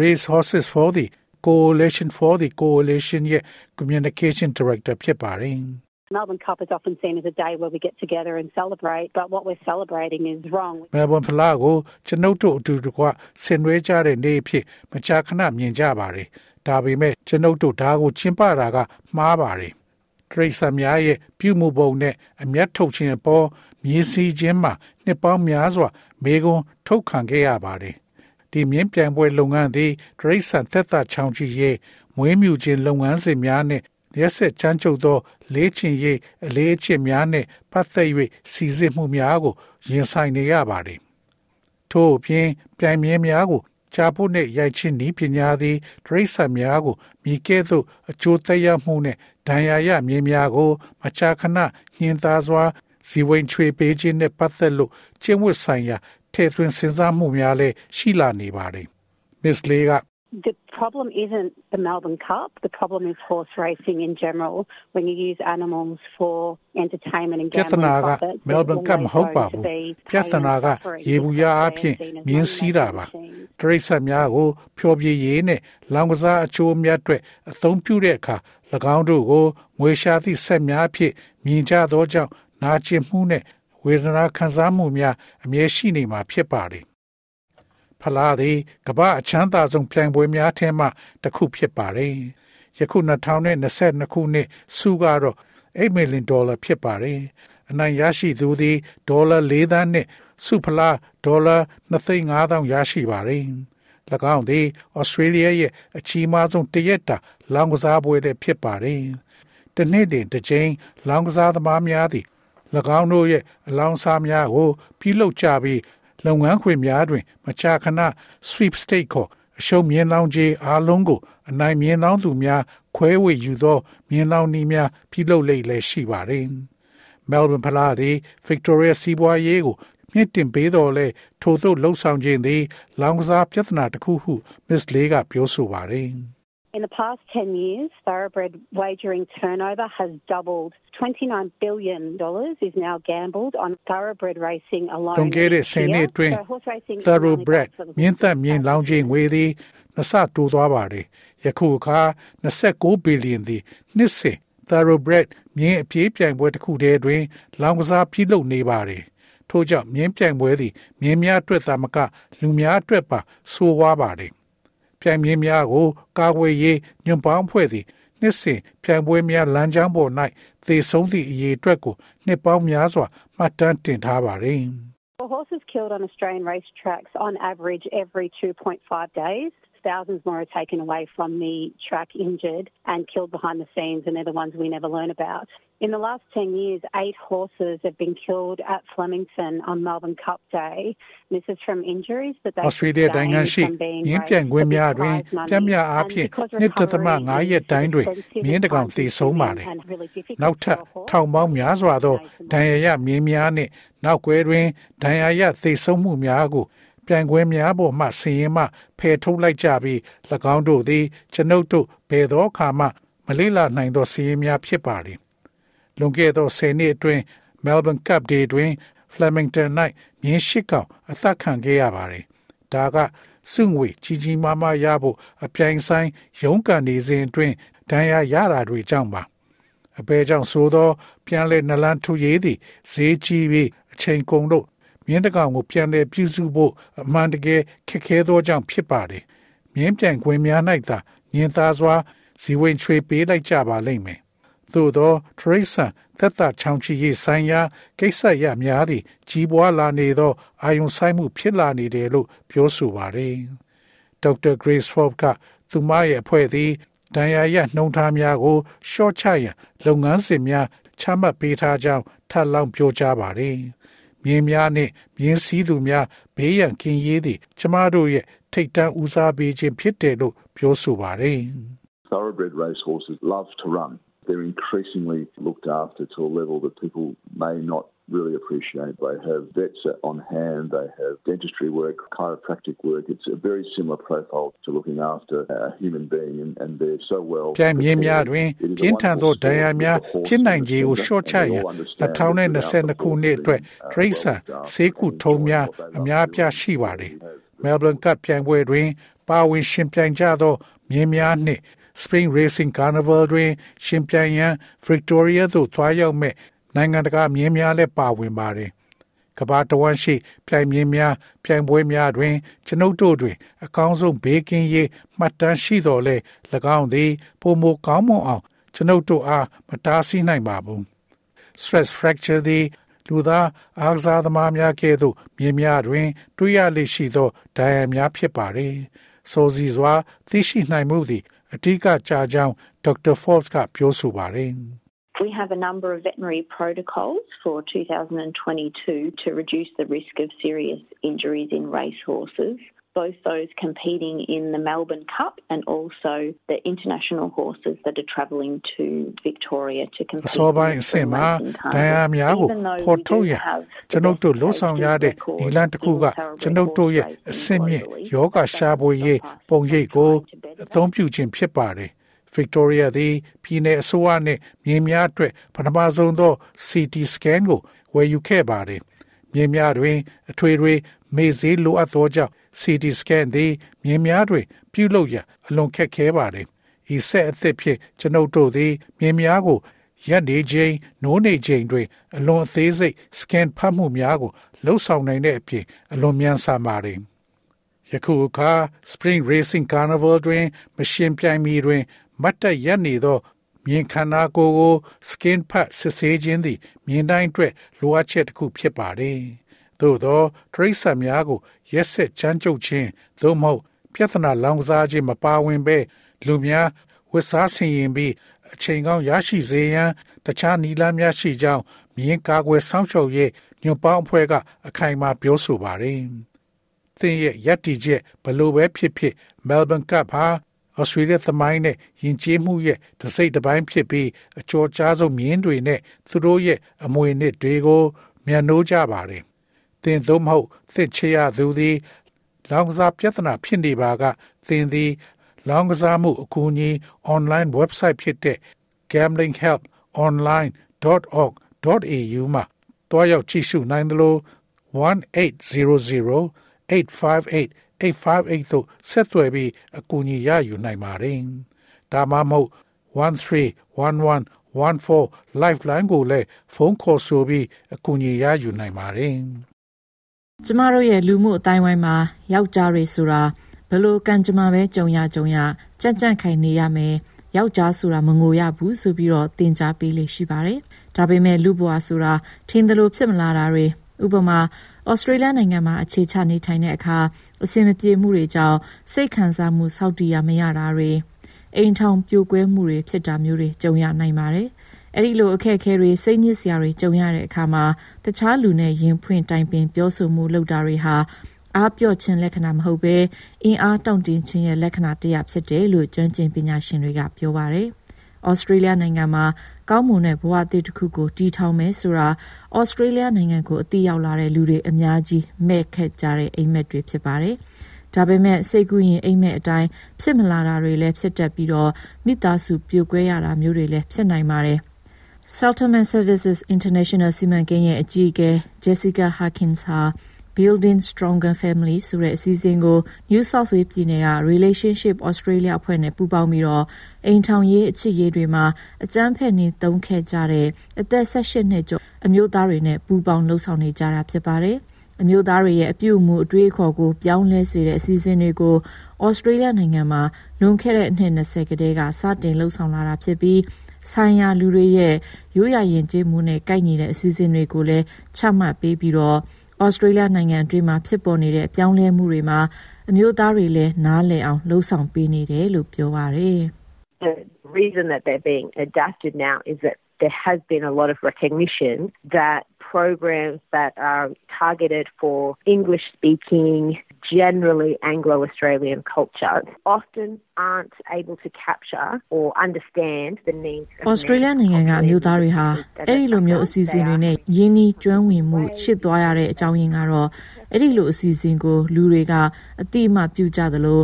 Race Horses for the Coalition for the Coalition ရဲ့ Communication Director ဖြစ်ပါတယ်။ Melbourne Cup is often seen as a day where we get together and celebrate, but what we're celebrating is wrong. Melbourne ဖလားကိုကျွန်ုပ်တို့အတူတကွဆင်နွှဲကြတဲ့နေ့အဖြစ်မကြာခဏမြင်ကြပါတယ်။ဒါပေမဲ့ကျွန်ုပ်တို့ဒါကိုကျင်းပတာကမှားပါတယ်။ တရိတ်ဆာများရဲ့ပြုမှုပုံနဲ့အမျက်ထုတ်ခြင်းအပေါ်မြင်းစည်းခြင်းမှာနှစ်ပေါင်းများစွာမေကွန်းထုတ်ခံခဲ့ရပါတယ်။ဒီမြင်းပြိုင်ပွဲလုပ်ငန်းသည်တရိတ်ဆန်သက်သာချောင်ချီရဲ့မွေးမြူခြင်းလုပ်ငန်းစဉ်များနဲ့ရက်ဆက်ချမ်းချုပ်သော လေးချင်ရေးအလေးအချစ်များနဲ့ပတ်သက်၍စီစစ်မှုများကိုရင်ဆိုင်နေရပါတယ်။ထို့အပြင်ပြိုင်မြင်းများကိုချာဖို့နဲ့ရိုက်ချင်းဤပညာသည်ဒိဋ္ဌဆံများကိုမိကဲ့သို့အကျိုးသက်ရောက်မှုနဲ့ ဒဏ်ရာရမြင်းများကိုမချာခဏညှင်သာစွာဇီဝင်ချွေပေးခြင်းနဲ့ပတ်သက်လို့ကျင့်ဝတ်ဆိုင်ရာထဲသွင်းစဉ်းစားမှုများလည်းရှိလာနေပါတယ်။ Miss Lee က The problem isn't the Melbourne Cup. The problem is horse racing in general. When you use animals for entertainment and ပြဿ gambling နာက profit, Melbourne Cup မဟုတ်ပါဘူးပြဿနာကရေဘူးရအဖြစ်မြင်းစည်းတာပါတရိษံများကို ဖျော်ဖြေရေးနဲ့လောင်ကစားအချိုးအမြတ်အတွက်အသုံးပြုတဲ့အခါ၎င်းတို့ကိုငွေရှာသည့်ဆက်များအဖြစ်မြင်ကြသောကြောင့်နာကျင်မှုနဲ့ဝေဒနာခံစားမှုများအမြဲရှိနေမှာဖြစ်ပါတယ် ဖလားသည်ကမ္ဘာအချမ်းသာဆုံးပြိုင်ပွဲများထဲမှတစ်ခုဖြစ်ပါတယ်။ယခု2022ခုနှစ်စုကတော့8 million dollar ဖြစ်ပါတယ်။အနိုင်ရရှိသူသည်ဒေါ်လာ4သန်းနဲ့စုဖလားဒေါ်လာ2,500ရရှိပါတယ်။၎င်းသည်ဩစတြေးလျရဲ့အကြီးမားဆုံးတရက်တာလောင်ကစားပွဲလည်းဖြစ်ပါတယ်။တနေ့တင်တစ်ကြိမ်လောင်ကစားသမားများသည်၎င်းတို့ရဲ့အလောင်းစားများကိုပြုလုပ်ကြပြီး လုပ်ငန်းခွင်များတွင် မကြာခဏ sweepstake ခေါ်အရှုံးမြင်းလောင်းကြီးအားလုံးကို အနိုင်မြင်းလောင်းသူများခွဲဝေယူသော မြင်းလောင်းနည်းများပြုလုပ်လိမ့်လည်းရှိပါတယ်။ Melbourne ဖလားသည် Victoria စီးပွားရေးကိုမြင့်တင်ပေးတော်လဲထို့သို့လှုပ်ဆောင်ခြင်းသည် လောင်ကစားပြဿနာတစ်ခုဟု Miss Lee ကပြောဆိုပါတယ်။ In the past 10 years, thoroughbred wagering turnover has doubled. $29 billion is now gambled on thoroughbred racing alone. တွန်ခဲ့တဲ့ဆယ်နှစ်အတွင်း So horse racing is thoroughbred only good for the မြင်းသက်မြင်းလောင်းခြင်းငွေသည်နှစ်ဆတိုးသွားပါတယ်။ယခုအခါ29ဘီလီယံသည်နှစ်စဉ် thoroughbred မြင်းအပြေးပြိုင်ပွဲတစ်ခုတည်းတွင် လောင်းကစားပြုလုပ်နေပါတယ်။ထို့ကြောင့်မြင်းပြိုင်ပွဲသည်မြင်းများအတွက်သာမကလူများအတွက်ပါဆိုးဝါးပါတယ်။ ပြိုင်မြင်းများကို ကာကွယ်ရေးညွန့်ပေါင်းဖွဲ့သည်နှစ်စဉ်ပြိုင်ပွဲများလမ်းကြောင်းပေါ်၌သေဆုံးသည့်အရေးအတွက်ကိုနှစ်ပေါင်းများစွာမှတ်တမ်းတင်ထားပါတယ်။ Well, horses killed on Australian racetracks on average every 2.5 days. Thousands more are taken away from the track injured and killed behind the scenes, and they're the ones we never learn about. In the last 10 years, eight horses have been killed at Flemington on Melbourne Cup Day. This is from injuries that they ဩစတြေးလျနိုင်ငံရှိမြင်းပြိုင်ခွင့်များတွင်ပြက်မြအားဖြင့်နှစ်တသမ9ရက်တိုင်းတွင်မြင်းတကောင်သေဆုံးပါတယ်။နောက်ထပ်ထောင်ပေါင်းများစွာသောဒဏ်ရာရမြင်းများနှင့်နောက်ကွယ်တွင်ဒဏ်ရာရသေဆုံးမှုများကို ပြိုင်ခွင့်များပေါ်မှဆင်ရင်မှဖယ်ထုတ်လိုက်ကြပြီး၎င်းတို့သည်ကျွန်ုပ်တို့ဘယ်သောအခါမှမလေးလာနိုင်သောစီးရင်များဖြစ်ပါသည်။လွန်ခဲ့သော10နှစ်အတွင်း Melbourne Cup Day တွင် Flemington ၌မြင်းရှိကောင်အသက်ခံခဲ့ရပါတယ်။ဒါကစုငွေကြီးကြီးမားမားရဖို့အပြိုင်ဆိုင်ရုန်းကန်နေစဉ်အတွင်းဒဏ်ရာရတာတွေကြောင့်ပါ။အပေကြောင့်ဆိုသော ပြန်လဲနလန်းထူရေးသည်ဈေးကြီးပြီးအချိန်ကုန်လို့ မြင်းတကောင်ကိုပြန်လဲပြုစုဖို့အမှန်တကယ်ခက်ခဲသောကြောင့်ဖြစ်ပါတယ်။မြင်းပြိုင်ခွင်များ၌သာညင်သာစွာဇီဝင်ချွေပေးလိုက်ကြပါလိမ့်မယ်။သို့သောထရိဆန်သက်သာချောင်းချီရေးဆိုင်ရာကိစ္စရများသည့်ကြီးပွားလာနေသောအာယုံဆိုင်မှုဖြစ်လာနေတယ်လို့ပြောဆိုပါတယ်။ဒေါက်တာဂရေးစ်ဖော့ကသူမရဲ့အဖွဲ့သည်ဒဏ်ရာရနှုံထားများကိုရှော့ချရန်လုပ်ငန်းစဉ်များချမှတ်ပေးထားကြောင်းထပ်လောင်းပြောကြားပါတယ်။ မြင်းများနှင့်မြင်းစည်းသူများဘေးရန်ကင်းရေးသည်ကျမတို့ရဲ့ထိတ်တန့်ဦးစားပေးခြင်းဖြစ်တယ်လို့ပြောဆိုပါတယ်။ Thoroughbred racehorses love to run. They're increasingly looked after to a level that people may not really appreciate. They have vets on hand, they have dentistry work, chiropractic work. It's a very similar profile to looking after a human being, and, and they're so well. ပြိုင်မြင်းများတွင်ပြင်းထန်သောဒဏ်ရာများဖြစ်နိုင်ခြေကိုလျှော့ချရန်2022ခုနှစ်အတွက်ဒရိဆန်ဆေးကုထုံးများအများအပြားရှိပါတယ်။ Melbourne Cup ပြိုင်ပွဲတွင်ပါဝင်ရှင်ပြိုင်ကြသောမြင်းများနှင့် Spring Racing Carnival တွင်ရှင်ပြိုင်ရန် Victoria သို့သွားရောက်မဲ့ နိုင်ငံတကာမြင်းများလည်းပါဝင်ပါတယ်။ကဘာတဝမ်းရှိပြိုင်မြင်းများပြိုင်ပွဲများတွင် ကျွန်ုပ်တို့တွင် အကောင်းဆုံးဘေးကင်းရေးမှတ်တမ်းရှိတော်လဲ၎င်းသည်ပုံမကောင်းမွန်အောင် ကျွန်ုပ်တို့အားမတားဆီးနိုင်ပါဘူး။ stress fracture သည်လူသားအားကစားသမားများကဲ့သို့မြင်းများတွင် တွေ့ရလေရှိသောဒဏ်ရာများဖြစ်ပါれ။ဆိုစီစွာသိရှိနိုင်မှုသည်အထူးကကြာကြောင်းဒေါက်တာ Forbes ကပြောဆိုပါတယ်။ We have a number of veterinary protocols for 2022 to reduce the risk of serious injuries in racehorses. both those competing in the Melbourne Cup and also the international horses that are travelling to Victoria to compete. အစောပိုင်းအဆင့်မှာဒဏ်ရာများကိုဖော်ထုတ်ရကျွန်ုပ်တို့လှုပ်ဆောင်ရတဲ့ဒီလန်တစ်ခုကကျွန်ုပ်တို့ရဲ့အဆင့်မြင့်ယောဂရှာဖွေရေးပုံရိပ်ကိုအသုံးပြုခြင်းဖြစ်ပါတယ်။ Victoria သည်ပြည်내အစိုးရနှင့်မြေများအတွက်ပထမဆုံးသော CT scan ကိုဝယ်ယူခဲ့ပါတယ်။မြေများတွင် အထွေထွေမေ့စေးလိုအပ်သောကြောင့် CT scan သည်မြေများတွင် ပြုလုပ်ရန်အလွန်ခက်ခဲပါတယ်။ဤဆက်အသစ်ဖြင့်ကျွန်ုပ်တို့သည်မြေများကိုရက်နေချိန်နိုးနေချိန်တွင် အလွန်အသေးစိတ် scan ဖတ်မှုများကိုလှုပ်ဆောင်နိုင်တဲ့အပြင်အလွန်မြန်ဆန်ပါတယ်။ယခုအခါ Spring Racing Carnival တွင် မရှင်ပြိုင်မီတွင် မတ်တက်ရက်နေသောမြင်ခန္ဓာကိုယ်ကို skin ဖတ်စစ်ဆေးခြင်းသည် မြင်တိုင်းအတွက်လိုအပ်ချက်တစ်ခုဖြစ်ပါတယ်။သို့သောတရိษံများကိုရက်ဆက်ချမ်းကျုပ်ခြင်းသို့မဟုတ်ပြဿနာလောင်ကစားခြင်းမပါဝင်ဘဲလူများဝတ်စားဆင်ရင်ပြီးအချိန်ကောင်းရရှိစေရန်တခြားနီလန်းများရှိကြောင်းမြင်းကာကွယ်စောင့်ရှောက်ရေးညွန်ပေါင်းအဖွဲ့ကအခိုင်အမာပြောဆိုပါတယ်။သင်ရဲ့ယက်တီချက်ဘလို့ပဲဖြစ်ဖြစ် Melbourne Cup ဟာ ဩစတြေးလျသမိုင်းနဲ့ယဉ်ကျေးမှုရဲ့တစိတ်တစ်ပိုင်းဖြစ်ပြီးအကျော်ကြားဆုံးမြင်းတွေနဲ့သူတို့ရဲ့အမွေနှစ်တွေကိုမြန်နိုးကြပါတယ်။သင်သို့မဟုတ်သစ်ချရသူသည် လောင်ကစားပြဿနာဖြစ်နေပါကသင်သည် လောင်ကစားမှုအကူအညီ online website ဖြစ်တဲ့ gamblinghelponline.org.au မှာတွားရောက်ကြည့်ရှုနိုင်သလို1800 858 858သို့ဆက်သွယ်ပြီးအကူအညီရယူနိုင်ပါတယ်။ဒါမှမဟုတ်131114 lifeline ကိုလည်းဖုန်းခေါ်ဆိုပြီးအကူအညီရယူနိုင်ပါတယ်။ကျမတို့ရဲ့လူမှုအတိုင်းဝိုင်းမှာယောက်ျားတွေဆိုတာဘလို့ကံကြမ္မာပဲကြုံရကြုံရကြက်ကြန့်ခိုင်နေရမယ်ယောက်ျားဆိုတာမငိုရဘူးဆိုပြီးတော့တင် जा ပေးလေရှိပါတယ်။ဒါပေမဲ့လူဘွားဆိုတာထင်သလိုဖြစ်မလာတာတွေ ဥပမာဩစတြေးလျနိုင်ငံမှာအခြေချနေထိုင်တဲ့အခါအဆင်မပြေမှုတွေကြောင့်စိတ်ခံစားမှုစောင့်တည်ရမရတာတွေအိမ်ထောင်ပြိုကွဲမှုတွေဖြစ်တာမျိုးတွေကြုံရနိုင်ပါတယ်။အဲဒီလိုအခက်အခဲတွေစိတ်ညစ်စရာတွေကြုံရတဲ့အခါမှာတခြားလူနဲ့ရင်ဖွင့်တိုင်ပင်ပြောဆိုမှုလုပ်တာတွေဟာအားပြော့ခြင်းလက္ခဏာမဟုတ်ဘဲအင်အားတောင့်တင်းခြင်းရဲ့လက္ခဏာတစ်ရပ်ဖြစ်တယ်လို့ကျွမ်းကျင်ပညာရှင်တွေကပြောပါတယ်။ ဩစတြေးလျနိုင်ငံမှာကောင်းမွန်တဲ့ဘဝအသစ်တစ်ခုကိုတည်ထောင်မယ်ဆိုတာဩစတြေးလျနိုင်ငံကိုအသိရောက်လာတဲ့လူတွေအများကြီးမဲ့ခက်ကြတဲ့အိမ်မက်တွေဖြစ်ပါတယ်။ဒါပေမဲ့စိတ်ကူးရင်အိမ်မက်အတိုင်းဖြစ်မလာတာတွေလည်းဖြစ်တတ်ပြီးတော့မိသားစုပြိုကွဲရတာမျိုးတွေလည်းဖြစ်နိုင်ပါတယ်။ Salterman Services International စီမံကိန်းရဲ့အကြီးအကဲ Jessica Harkins ဟာ Building Stronger Family ဆိုတဲ့အစီအစဉ်ကို New South Wales ပြည်နယ်က Relationship Australia အဖွဲ့နဲ့ပူးပေါင်းပြီးတော့အိမ်ထောင်ရေးအချစ်ရေးတွေမှာအကြမ်းဖက်နေသုံးခဲ့ကြတဲ့အသက်18နှစ်ကျော်အမျိုးသားတွေနဲ့ပူးပေါင်းလှုပ်ဆောင်နေကြတာဖြစ်ပါတယ်။အမျိုးသားတွေရဲ့အပြုအမူအတွေးအခေါ်ကိုပြောင်းလဲစေတဲ့အစီအစဉ်တွေကိုဩစတြေးလျနိုင်ငံမှာလွန်ခဲ့တဲ့အနှစ်20ကတည်းကစတင်လှုပ်ဆောင်လာတာဖြစ်ပြီးဆိုင်ရာလူတွေရဲ့ရိုးရာယဉ်ကျေးမှုနဲ့ကိုက်ညီတဲ့အစီအစဉ်တွေကိုလည်းချမှတ်ပေးပြီးတော့ ဩစတြေးလျနိုင်ငံအတွင်းမှာဖြစ်ပေါ်နေတဲ့အပြောင်းလဲမှုတွေမှာအမျိုးသားတွေလည်းနားလည်အောင်လှုံ့ဆော်ပေးနေတယ်လို့ပြောပါတယ်။ The reason that they're being adapted now is that there has been a lot of recognition that programs that are targeted for English speaking generally Anglo Australian culture often aren't able to capture or understand the needs of Australia နိုင်ငံကအမျိုးသားတွေဟာအဲ့ဒီလိုမျိုးအစီအစဉ်တွေနဲ့ယင်းနီးကျွမ်းဝင်မှုရှစ်သွားရတဲ့အကြောင်းရင်းကတော့အဲ့ဒီလိုအစီအစဉ်ကိုလူတွေကအတိအမှပြုကြသလို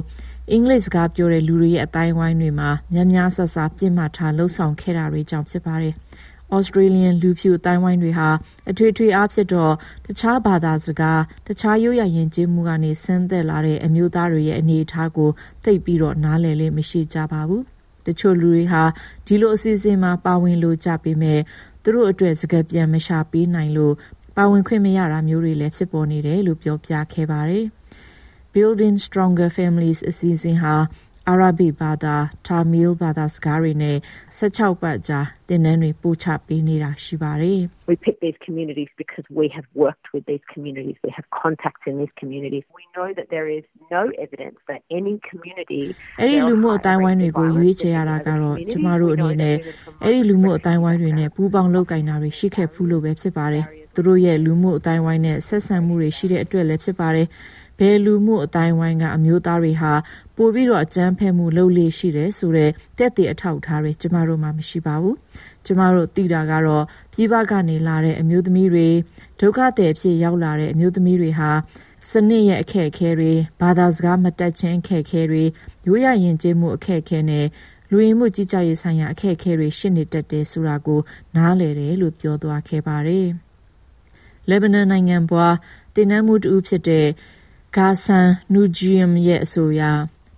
အင်္ဂလိပ်စကားပြောတဲ့လူတွေရဲ့အတိုင်းဝိုင်းတွေမှာများများဆဆပြစ်မှတ်ထားလှုပ်ဆောင်ခဲ့တာတွေကြောင့်ဖြစ်ပါတယ်။ Australian လူဖြူအတိုင်းဝိုင်းတွေဟာအထွေထွေအားဖြင့်တော့တခြားဘာသာစကားတခြားရိုးရာယဉ်ကျေးမှုကနေဆင်းသက်လာတဲ့အမျိုးသားတွေရဲ့အနေအထားကိုသိပြီးတော့နားလည်လေးမရှိကြပါဘူး။တချို့လူတွေဟာဒီလိုအစီအစဉ်မှာပါဝင်လို့ကြပေမဲ့သူတို့အတွက်စကားပြန်မရှာပေးနိုင်လို့ပါဝင်ခွင့်မရတာမျိုးတွေလည်းဖြစ်ပေါ်နေတယ်လို့ပြောပြခဲ့ပါတယ်။ Building Stronger Families အစီအစဉ်ဟာ အာရဗီဘာသာတာမီးဘာသာစကားတွေနဲ့16ပတ်ကြာတင်နန်းတွေပို့ချပေးနေတာရှိပါတယ်။ We pick these communities because we have worked with these communities we have contacts in these communities we know that there is no evidence that any community အဲ့ဒီလူမှုအတိုင်းဝိုင်းတွေကိုရွေးချယ်ရတာကတော့ကျမတို့အနေနဲ့အဲ့ဒီလူမှုအတိုင်းဝိုင်းတွေနဲ့ပူးပေါင်းလုပ်ကိုင်တာတွေရှိခဲ့ဖူးလို့ပဲဖြစ်ပါတယ်သူတို့ရဲ့လူမှုအတိုင်းဝိုင်းနဲ့ဆက်ဆံမှုတွေရှိတဲ့အတွက်လည်းဖြစ်ပါတယ်။ ဘယ်လူမှုအတိုင်းဝိုင်းကအမျိုးသားတွေဟာပိုပြီးတော့အကြမ်းဖက်မှုလုပ်လေရှိတယ်ဆိုတဲ့တက်တဲ့အထောက်အထားတွေကျမတို့မှမရှိပါဘူးကျမတို့သိတာကတော့ပြည်ပကနေလာတဲ့အမျိုးသမီးတွေဒုက္ခသည်အဖြစ်ရောက်လာတဲ့အမျိုးသမီးတွေဟာစနစ်ရဲ့အခက်အခဲတွေဘာသာစကားမတက်ချင်းအခက်အခဲတွေရိုးရရင်ကျေးမှုအခက်အခဲနဲ့လူရင်မှုကြီးကြပ်ရေးဆိုင်ရာအခက်အခဲတွေရှင်းနေတတ်တယ်ဆိုတာကိုနားလည်တယ်လို့ပြောသွားခဲ့ပါတယ်။လေဘနန်နိုင်ငံပွားတင်နမှုတူဖြစ်တဲ့ ဂါဆန်နူဂျီယမ်ရဲ့အဆိုအရ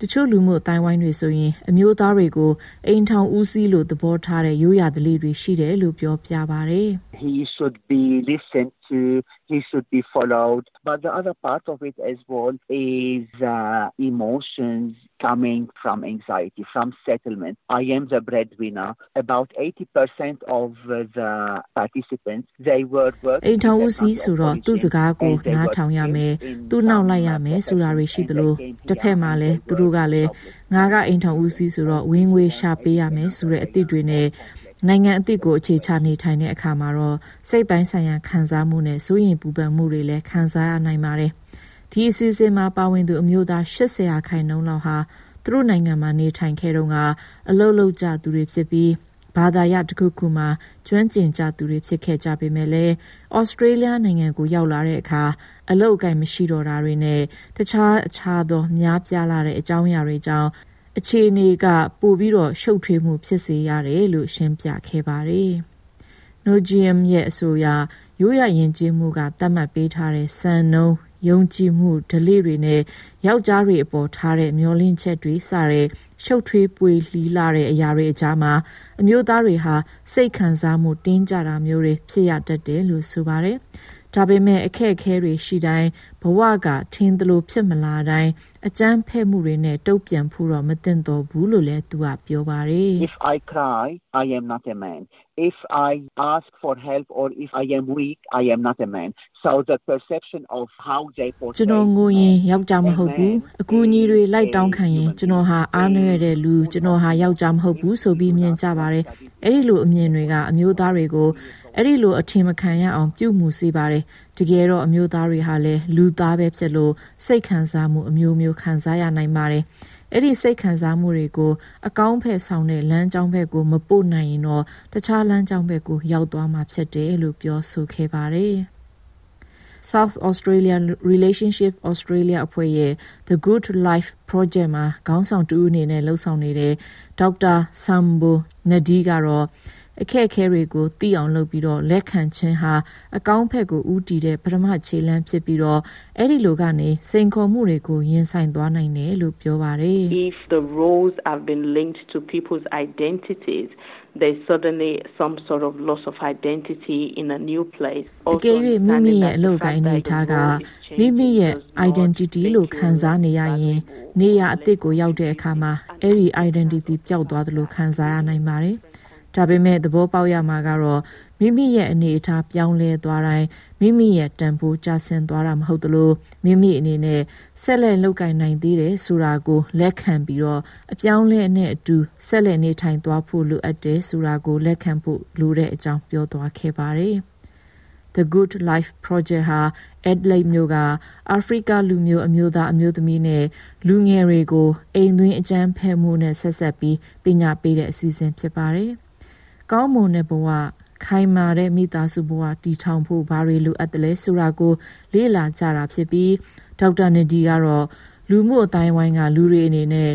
တချို့လူမှုအတိုင်းဝိုင်းတွေဆိုရင်အမျိုးသားတွေကိုအိမ်ထောင်ဦးစီးလို့သဘောထားတဲ့ရိုးရာဓလေ့တွေရှိတယ်လို့ပြောပြပါတယ်။ He should be listened to he should be followed. But the other part of it as well is uh, emotions coming from anxiety, from settlement. I am the breadwinner. About 80% of the participants, they were working. အိမ်ထောင်ဦးစီးဆိုတော့သူ့စကားကိုနားထောင်ရမယ်သူ့နောက်လိုက်ရမယ်ဆိုတာတွေရှိသလိုတစ်ဖက်မှာလည်းသူတို့ကလည်းငါကအိမ်ထောင်ဦးစီးဆိုတော့ဝင်းငွေရှာပေးရမယ်ဆိုတဲ့အသည့်တွေနဲ့ နိုင်ငံအသစ်ကိုအခြေချနေထိုင်တဲ့အခါမှာတော့စိတ်ပိုင်းဆိုင်ရာခံစားမှုနဲ့စိုးရိမ်ပူပန်မှုတွေလည်းခံစားရနိုင်ပါတယ်။ဒီအစီအစဉ်မှာပါဝင်သူအမျိုးသား80ရာခိုင်နှုန်းလောက်ဟာသူတို့နိုင်ငံမှာနေထိုင်ခဲ့တော့ကအလုလုကြသူတွေဖြစ်ပြီးဘာသာရတခုခုမှာကျွမ်းကျင်ကြသူတွေဖြစ်ခဲ့ကြပေမဲ့လည်းဩစတြေးလျနိုင်ငံကိုရောက်လာတဲ့အခါအလုတ်အကင်မရှိတော့တာတွေနဲ့တခြားအခြားသောများပြားလာတဲ့အကြောင်းအရာတွေကြောင့် အခြေအနေကပိုပြီးတော့ရှုပ်ထွေးမှုဖြစ်စေရတယ်လို့ရှင်းပြခဲ့ပါတယ်။ Nogiem ရဲ့အဆိုအရရိုးရရင်ကျေးမှုကသတ်မှတ်ပေးထားတဲ့စံနှုန်းယုံကြည်မှုဓလေ့တွေနဲ့ယောက်ျားတွေအပေါ်ထားတဲ့မျောလင့်ချက်တွေစတဲ့ရှုပ်ထွေးပွေလှီးလာတဲ့အရာတွေအကြားမှာအမျိုးသားတွေဟာစိတ်ခံစားမှုတင်းကြတာမျိုးတွေဖြစ်ရတတ်တယ်လို့ဆိုပါတယ်။ဒါပေမဲ့အခက်အခဲတွေရှိတိုင်းဘ ဝကထင်းသလိုဖြစ်မလာတိုင်းအကြမ်းဖက်မှုတွေနဲ့တုံ့ပြန်ဖို့တော့မသင့်တော်ဘူးလို့လည်းသူကပြောပါတယ် If I cry I am not a man if I ask for help or if I am weak I am not a man so the perception of how they portray ကျွန်တော်ငိုရင်ယောက်ျားမဟုတ်ဘူးအကူအညီတွေလိုက်တောင်းခံရင်ကျွန်တော်ဟာအားနည်းတဲ့လူကျွန်တော်ဟာယောက်ျားမဟုတ်ဘူးဆိုပြီးမြင်ကြပါတယ်အဲ့ဒီလိုအမြင်တွေကအမျိုးသားတွေကိုအဲ့ဒီလိုအထင်မခံရအောင်ပြုမှုစေပါတယ် တကယ်တော့အမျိုးသားတွေဟာလည်းလူသားပဲဖြစ်လို့စိတ်ခံစားမှုအမျိုးမျိုးခံစားရနိုင်ပါတယ်အဲ့ဒီစိတ်ခံစားမှုတွေကိုအကောင်းဖက်ဆောင်တဲ့လမ်းကြောင်းဘက်ကိုမပို့နိုင်ရင်တော့တခြားလမ်းကြောင်းဘက်ကိုရောက်သွားမှာဖြစ်တယ်လို့ပြောဆိုခဲ့ပါတယ်။ South Australia Relationship Australia အဖွဲ့ရဲ့ The Good Life Project မှာခေါင်းဆောင်တူအနေနဲ့လှုပ်ဆောင်နေတဲ့ဒေါက်တာဆမ်ဘိုနဒီကတော့ အခက်အခဲတွေကိုသိအောင်လုပ်ပြီးတော့လက်ခံခြင်းဟာအကောင်းဖက်ကိုဥတည်တဲ့ပထမခြေလှမ်းဖြစ်ပြီးတော့အဲ့ဒီလိုကနေစိန်ခေါ်မှုတွေကိုရင်ဆိုင်သွားနိုင်တယ်လို့ပြောပါတယ် If the roles have been linked to people's identities there's suddenly some sort of loss of identity in a new place အကယ်၍မိမိရဲ့အလုပ်ကိုင်းနေထားကမိမိရဲ့ identity လို့ခံစားနေရရင်နေရအစ်စ်ကိုရောက်တဲ့အခါမှာအဲ့ဒီ identity ပျောက်သွားတယ်လို့ခံစားရနိုင်ပါတယ် ဒါပေမဲ့သဘောပေါက်ရမှာကတော့မိမိရဲ့အနေအထားပြောင်းလဲသွားတိုင်းမိမိရဲ့တန်ဖိုးကျဆင်းသွားတာမဟုတ်သလိုမိမိအနေနဲ့ဆက်လက်လုပ်ကိုင်နိုင်သေးတယ်ဆိုတာကိုလက်ခံပြီးတော့အပြောင်းလဲနဲ့အတူဆက်လက်နေထိုင်သွားဖို့လိုအပ်တယ်ဆိုတာကိုလက်ခံဖို့လိုတဲ့အကြောင်းပြောသွားခဲ့ပါတယ်။ The Good Life Project ဟာ Adelaide မြို့ကအာဖရိကလူမျိုးအမျိုးသားအမျိုးသမီးနဲ့လူငယ်တွေကိုအိမ်သွင်းအကြမ်းဖက်မှုနဲ့ဆက်ဆက်ပြီးပညာပေးတဲ့အစီအစဉ်ဖြစ်ပါတယ်။ ကောင်းမွန်တဲ့ဘဝခိုင်မာတဲ့မိသားစုဘဝတည်ထောင်ဖို့ဘာတွေလိုအပ်တယ်လဲဆိုတာကို လေ့လာကြတာဖြစ်ပြီးဒေါက်တာနေဒီကတော့လူမှုအတိုင်းဝိုင်းကလူတွေအနေနဲ့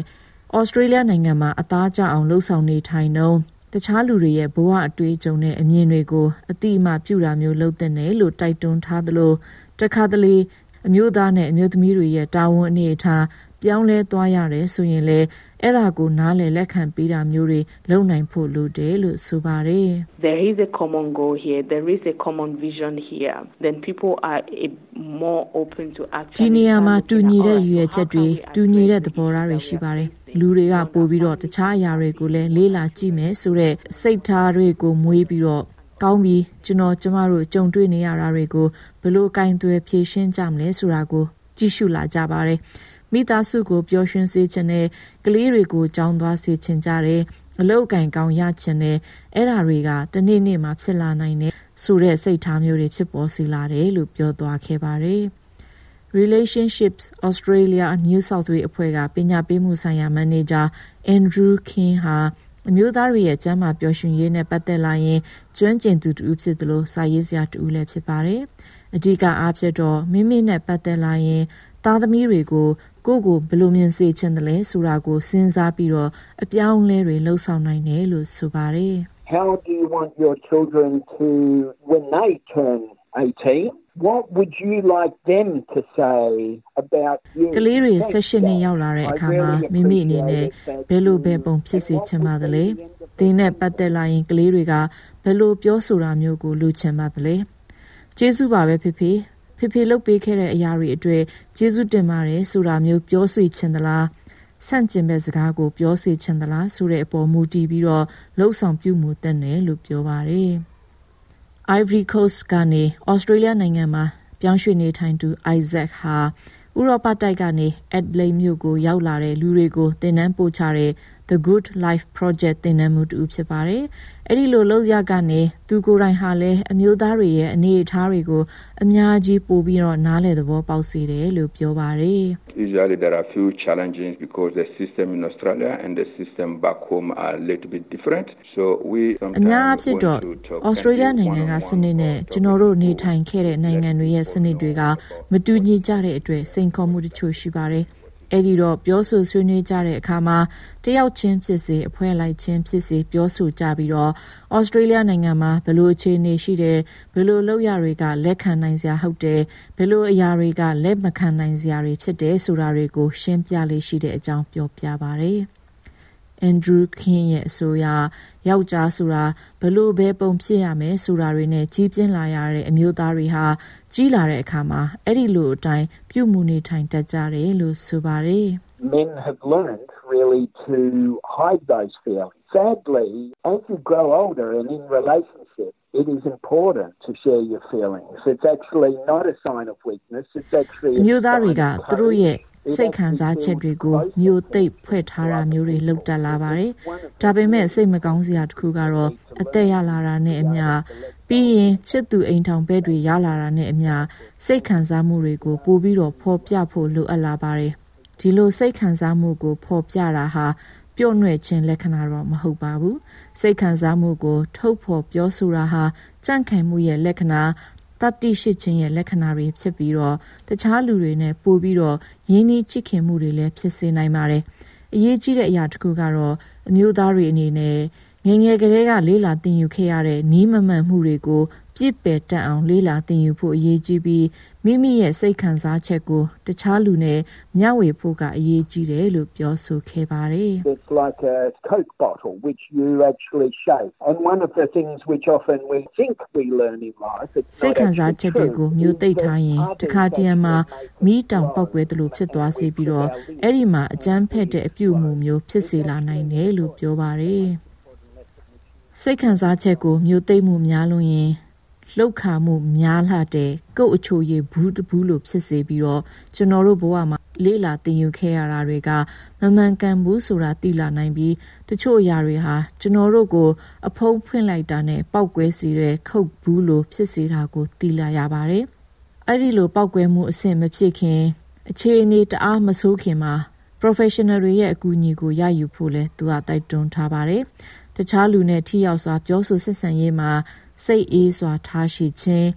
ဩစတြေးလျနိုင်ငံမှာအသားကျအောင်လှုပ်ဆောင်နေထိုင်နှုံးတခြားလူတွေရဲ့ဘဝအတွေ့အကြုံနဲ့အမြင်တွေကိုအတိအမှပြုတာမျိုးလုပ်တဲ့နယ်လို့တိုက်တွန်းထားသလိုတခါတလေအမျိုးသားနဲ့အမျိုးသမီးတွေရဲ့တာဝန်အနေအထားပြောင်းလဲသွားရတယ်ဆိုရင်လေ အဲ့ဒါကိုနားလည်လက်ခံပေးတာမျိုးတွေလုပ်နိုင်ဖို့လိုတယ်လို့ဆိုပါတယ် There is a common goal here there is a common vision here then people are more open to actually ဒီနေရာမှာတူညီတဲ့ရည်ရွယ်ချက်တွေတူညီတဲ့သဘောထားတွေရှိပါတယ်လူတွေကပို့ပြီးတော့တခြားအရာတွေကိုလည်းလေးလာကြည့်မယ်ဆိုတော့စိတ်ထားတွေကိုမွေးပြီးတော့ကောင်းပြီကျွန်တော်ကျမတို့ကြုံတွေ့နေရတာတွေကိုဘလို့ကင်သွဲဖြေရှင်းကြမလဲဆိုတာကိုကြည့်ရှုလာကြပါတယ် မိသားစုကိုပျော်ရွှင်စေခြင်းနဲ့ကလေးတွေကိုကြောင်းသွားစေခြင်းကြတယ်အလုတ်ကင်ကောင်းရခြင်းနဲ့အဲ့ဓာတွေကတနေ့နေ့မှာဖြစ်လာနိုင်တယ်ဆိုတဲ့စိတ်ထားမျိုးတွေဖြစ်ပေါ်စီလာတယ်လို့ပြောသွားခဲ့ပါတယ် Relationships Australia New South Wales အဖွဲ့ကပညာပေးမှုဆိုင်ရာမန်နေဂျာ Andrew King ဟာအမျိုးသားတွေရဲ့ကျန်းမာပျော်ရွှင်ရေးနဲ့ပတ်သက်လာရင်ကျွမ်းကျင်သူတူဖြစ်သလိုစာရေးစရာတူလည်းဖြစ်ပါတယ်။အဓိကအားဖြင့်တော့မိမိနဲ့ပတ်သက်လာရင်သားသမီးတွေကို ကိုကိုဘယ်လိုမြင်စေချင်တယ်လဲဆိုတာကိုစဉ်းစားပြီးတော့အပြောင်းလဲတွေလှုပ်ဆောင်နိုင်တယ်လို့ဆိုပါတယ်။ How do you want your children to when they turn 18 what would you like them to say about you ကလေးတွေဆက်ရှင်နဲ့ရောက်လာတဲ့အခါမှာမိမိအနေနဲ့ဘယ်လိုပဲပုံဖြစ်စေချင်ပါသလဲ။သင်နဲ့ပတ်သက်လာရင်ကလေးတွေကဘယ်လိုပြောဆိုတာမျိုးကိုလူချင်ပါသလဲ။ကျေးဇူးပါပဲဖေဖေ ဖေဖေလုပ်ပေးခဲ့တဲ့အရာတွေအတွေ့ကျေးဇူးတင်ပါတယ်ဆိုတာမျိုးပြောဆိုချင်သလားဆန့်ကျင်ဘက်စကားကိုပြောစေချင်သလားဆိုတဲ့အပေါ်မူတည်ပြီးတော့လှုပ်ဆောင်ပြုမှုတဲ့နယ်လို့ပြောပါတယ်။ Ivory Coast ကနေ Australia နိုင်ငံမှာပြောင်းရွှေ့နေထိုင်သူ Isaac ဟာဥရောပတိုက်ကနေ Adelaide မြို့ကိုရောက်လာတဲ့လူတွေကိုသင်တန်းပို့ချတဲ့ The Good Life Project သင်တန်းမှုတူဖြစ်ပါတယ်။အဲ့ဒီလိုလောက်ရကနေသူကိုယ်တိုင်ဟာလည်းအမျိုးသားတွေရဲ့အနေအထားတွေကိုအများကြီးပို့ပြီးတော့နားလည်သဘောပေါက်စေတယ်လို့ပြောပါတယ်။ Usually there are few challenges because the system in Australia and the system back home are a little bit different. So we အများအဖြစ်တော့ Australia နိုင်ငံကစနစ်နဲ့ကျွန်တော်တို့နေထိုင်ခဲ့တဲ့နိုင်ငံတွေရဲ့စနစ်တွေကမတူညီကြတဲ့အတွက်စိန်ခေါ်မှုတချို့ရှိပါတယ်။ အဲ့ဒီတော့ပြောဆိုဆွေးနွေးကြတဲ့အခါမှာတယောက်ချင်းဖြစ်စေအဖွဲ့လိုက်ချင်းဖြစ်စေပြောဆိုကြပြီးတော့ဩစတြေးလျနိုင်ငံမှာဘယ်လိုအခြေအနေရှိတယ်ဘယ်လိုလောက်ရတွေကလက်ခံနိုင်စရာဟုတ်တယ်ဘယ်လိုအရာတွေကလက်မခံနိုင်စရာတွေဖြစ်တယ်ဆိုတာတွေကိုရှင်းပြလေးရှိတဲ့အကြောင်းပြောပြပါရစေ။ Andrew King ရဲ့အဆိုအရယောက်ျားဆိုတာဘလို့ပဲပုံဖြစ်ရမယ်ဆိုတာတွေနဲ့ကြီးပြင်းလာရတဲ့အမျိုးသားတွေဟာကြီးလာတဲ့အခါမှာအဲ့ဒီလိုအတိုင်းပြုမှုနေထိုင်တတ်ကြတယ်လို့ဆိုပါတယ် Men have learned really to hide those feelings. Sadly, as you grow older and in relationship, it is important to share your feelings. It's actually not a sign of weakness. It's actually မျိုးသားတွေကသူတို့ရဲ့ စိတ်ခံစားချက်တွေကိုမျိုးသိပ်ဖွဲ့ထားတာမျိုးတွေလောက်တက်လာပါတယ်။ဒါပေမဲ့စိတ်မကောင်းစရာတစ်ခုကတော့အသက်ရလာတာနဲ့အမျှပြီးရင်ချစ်သူအိမ်ထောင်ဘက်တွေရလာတာနဲ့အမျှစိတ်ခံစားမှုတွေကိုပို့ပြီးတော့ဖော်ပြဖို့လိုအပ်လာပါတယ်။ဒီလိုစိတ်ခံစားမှုကိုဖော်ပြတာဟာပြုတ်နှဲ့ခြင်းလက္ခဏာတော့မဟုတ်ပါဘူးစိတ်ခံစားမှုကို ထုတ်ဖော်ပြောဆိုတာဟာကြန့်ခိုင်မှုရဲ့လက္ခဏာ တတိရှိခြင်းရဲ့လက္ခဏာတွေဖြစ်ပြီးတော့တခြားလူတွေနဲ့ပို့ပြီးတော့ရင်းနှီးချစ်ခင်မှုတွေလည်းဖြစ်စေနိုင်ပါတယ်။အရေးကြီးတဲ့အရာတစ်ခုကတော့အမျိုးသားတွေအနေနဲ့ငငယ်ကလေးကလေးလာတင်ယူခဲ့ရတဲ့နီးမမှန်မှုတွေကို ပြစ်ပယ်တတ်အောင်လေးလာတင်ယူဖို့အရေးကြီးပြီးမိမိရဲ့စိတ်ခံစားချက်ကိုတခြားလူနဲ့မျှဝေဖို့ကအရေးကြီးတယ်လို့ပြောဆိုခဲ့ပါတယ် It's like a Coke bottle which you actually shake. And one of the things which often we think we learn in life, it's စိတ် not ခံစား actually ချက်တွေကို true, မျိုး is သိပ် that ထားရင် others တခါတရံမှာ actually မီး make တောင် us ပောက်ကွဲသလိုဖြစ်သွားစေပြီးတော့အဲ့ဒီမှာအကျန်းဖက်တဲ့အပြုအမူမျိုးဖြစ်စေလာနိုင်တယ်လို့ပြောပါတယ်စိတ်ခံစားချက်ကိုမျိုးသိပ်မှုများလို့ရင် လှုပ်ခါမှုများလာတဲ့ကုတ်အချိုရည်ဘူးတဘူးလို့ဖြစ်စေပြီးတော့ကျွန်တော်တို့ဘဝမှာလေးလာတင်ယူခဲ့ရတာတွေကမမှန်ကန်ဘူးဆိုတာသိလာနိုင်ပြီးတချို့အရာတွေဟာကျွန်တော်တို့ကို အဖုံးဖွင့်လိုက်တာနဲ့ပောက်ကွဲစီတဲ့ခုတ်ဘူးလိုဖြစ်စေတာကိုသိလာရပါတယ်။အဲ့ဒီလိုပောက်ကွဲမှုအဆင့်မဖြစ်ခင် အခြေအနေတအားမဆိုးခင်မှာ professional တွေရဲ့အကူအညီကိုရယူဖို့လဲသူကတိုက်တွန်းထားပါတယ်။တခြားလူနဲ့ထိရောက်စွာပြောဆိုဆက်ဆံရေးမှာ စိတ်အေးစွာထားရှိခြင်း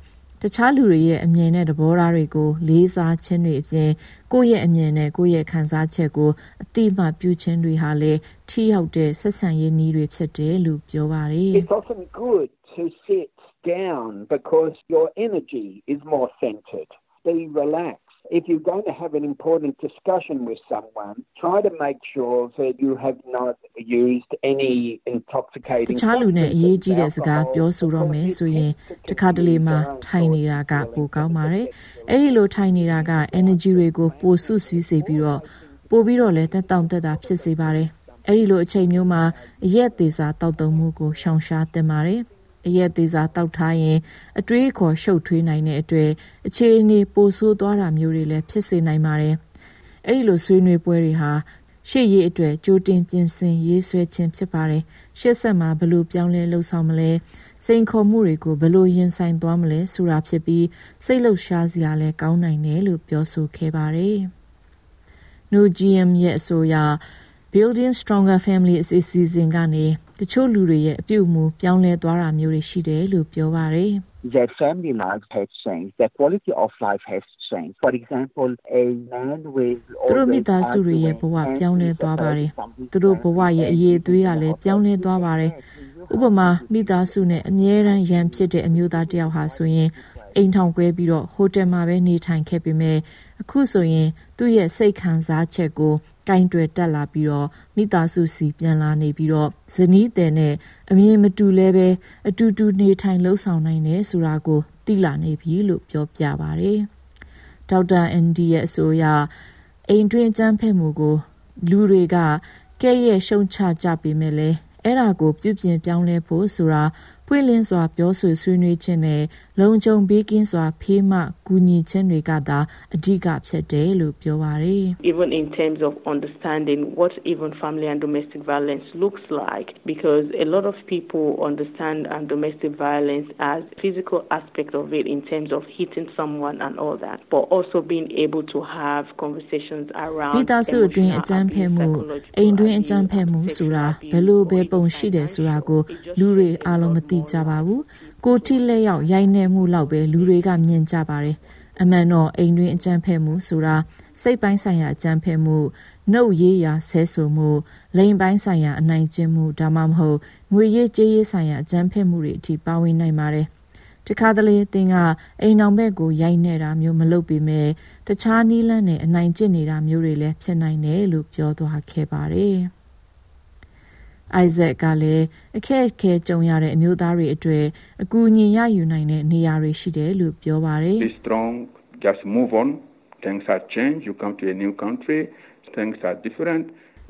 တခြားလူတွေရဲ့အမြင်နဲ့သဘောထားတွေကိုလေးစားခြင်းတွေအပြင်ကိုယ့်ရဲ့အမြင်နဲ့ကိုယ့်ရဲ့ခံစားချက်ကိုအတိအမှပြုခြင်းတွေဟာလည်းထိရောက်တဲ့ဆက်ဆံရေးနည်းတွေဖြစ်တယ်လို့ပြောပါတယ် It's often good to sit down because your energy is more centered. Be relaxed. If you're going to have an important discussion with someone, try to make sure that you have not used any တ intoxicating ခြားလူနဲ့အရေးကြီးတဲ့စကားပြောဆိုတော့မယ်ဆိုရင်တခါတလေမှထိုင်နေတာကပိုကောင်းပါတယ်။အဲဒီလိုထိုင်နေတာက energy တွေကိုပိုစုစည်းစေပြီးတော့ပိုပြီးတော့လည်းတက်တောင့်တက်တာဖြစ်စေပါတယ်။အဲဒီလိုအချိန်မျိုးမှာအရက်သေးစာတောက်တုံမှုကိုရှောင်ရှားတင်ပါတယ်။ အရက်သေးစာတောက်ထားရင်အတွေးအခေါ်ရှုပ်ထွေးနိုင်တဲ့အတွေ့အခြေအနေပိုဆိုးသွားတာမျိုးတွေလည်းဖြစ်စေနိုင်ပါတယ်။အဲဒီလိုဆွေးနွေးပွဲတွေဟာရှေ့ရေးအတွက်ကြိုတင်ပြင်ဆင်ရေးဆွဲခြင်းဖြစ်ပါတယ်။ရှေ့ဆက်မှာဘယ်လိုပြောင်းလဲလှုပ်ဆောင်မလဲစိန်ခေါ်မှုတွေကိုဘယ်လိုရင်ဆိုင်သွားမလဲဆိုတာဖြစ်ပြီးစိတ်လှုပ်ရှားစရာလည်းကောင်းနိုင်တယ်လို့ပြောဆိုခဲ့ပါတယ်။ No GM ရဲ့အဆိုအရ Building Stronger Family အစီအစဉ်ကနေ တချို့လူတွေရဲ့အပြုအမူပြောင်းလဲသွားတာမျိုးတွေရှိတယ်လို့ပြောပါတယ်။ Their family life has changed. Their quality of life has changed. For example, a man with သူတို့မိသားစုတွေရဲ့ဘဝပြောင်းလဲသွားပါတယ်။သူတို့ဘဝရဲ့အရေးအသွေးကလည်းပြောင်းလဲသွားပါတယ်။ဥပမာမိသားစုနဲ့အမြဲတမ်းရန်ဖြစ်တဲ့အမျိုးသားတစ်ယောက်ဟာဆိုရင်အိမ်ထောင်ကွဲပြီးတော့ဟိုတယ်မှာပဲနေထိုင်ခဲ့ပေမဲ့အခုဆိုရင်သူ့ရဲ့စိတ်ခံစားချက်ကို ကင်တွယ်တက်လာပြီးတော့မိသားစုစီပြန်လာနေပြီးတော့ဇနီးတဲ့နဲ့အမြင်မတူလဲပဲအတူတူနေထိုင်လှုပ်ဆောင်နိုင်တယ်ဆိုတာကိုသိလာနေပြီလို့ပြောပြပါတယ်။ဒေါက်တာအန်ဒီရဲ့အဆိုအရအိမ်တွင်းအကြမ်းဖက်မှုကို လူတွေကကဲ့ရဲ့ရှုံချကြပေမဲ့လဲအဲ့ဒါကိုပြုပြင်ပြောင်းလဲဖို့ဆိုတာ ပွင့်လင်းစွာပြောဆိုဆွေးနွေးခြင်းနဲ့လုံခြုံဘေးကင်းစွာဖေးမှကူညီခြင်းတွေကသာအဓိကဖြစ်တယ်လို့ပြောပါတယ် even in terms of understanding what even family and domestic violence looks like because a lot of people understand um, domestic violence as physical aspect of it in terms of hitting someone and all that but also being able to have conversations around မိသားစုအတွင်းအကြမ်းဖက်မှုအိမ်တွင်းအကြမ်းဖက်မှုဆိုတာဘယ်လိုပဲပုံရှိတယ်ဆိုတာကိုလူတွေအားလုံးမသိကြပါဘူးကိုထိလက်ရောက်ရိုက်နှက်မှုလောက်ပဲလူတွေကမြင်ကြပါတယ်အမှန်တော့အိမ်တွင်းအကြမ်းဖက်မှုဆိုတာစိတ်ပိုင်းဆိုင်ရာအကြမ်းဖက်မှုနှုတ်ရေးရာဆဲဆိုမှုလိန်ပိုင်းဆိုင်ရာအနိုင်ကျင့်မှုဒါမှမဟုတ်ငွေရေးကြေးရေးဆိုင်ရာအကြမ်းဖက်မှုတွေအထိပါဝင်နိုင်ပါတယ်တခါတလေအသင်ကအိမ်အောင်ဘက်ကိုရိုက်နေတာမျိုးမလုပ်ပေမဲ့တခြားနီးလန်းနဲ့အနိုင်ကျင့်နေတာမျိုးတွေလည်းဖြစ်နိုင်တယ်လို့ပြောသွားခဲ့ပါတယ်။ Isaac ကလည်းအခက်အခဲကြုံရတဲ့အမျိုးသားတွေအတွက်အကူအညီရယူနိုင်တဲ့နေရာတွေရှိတယ်လို့ပြောပါတယ်။ Be strong, just move on. Things have changed. You come to a new country. Things are different.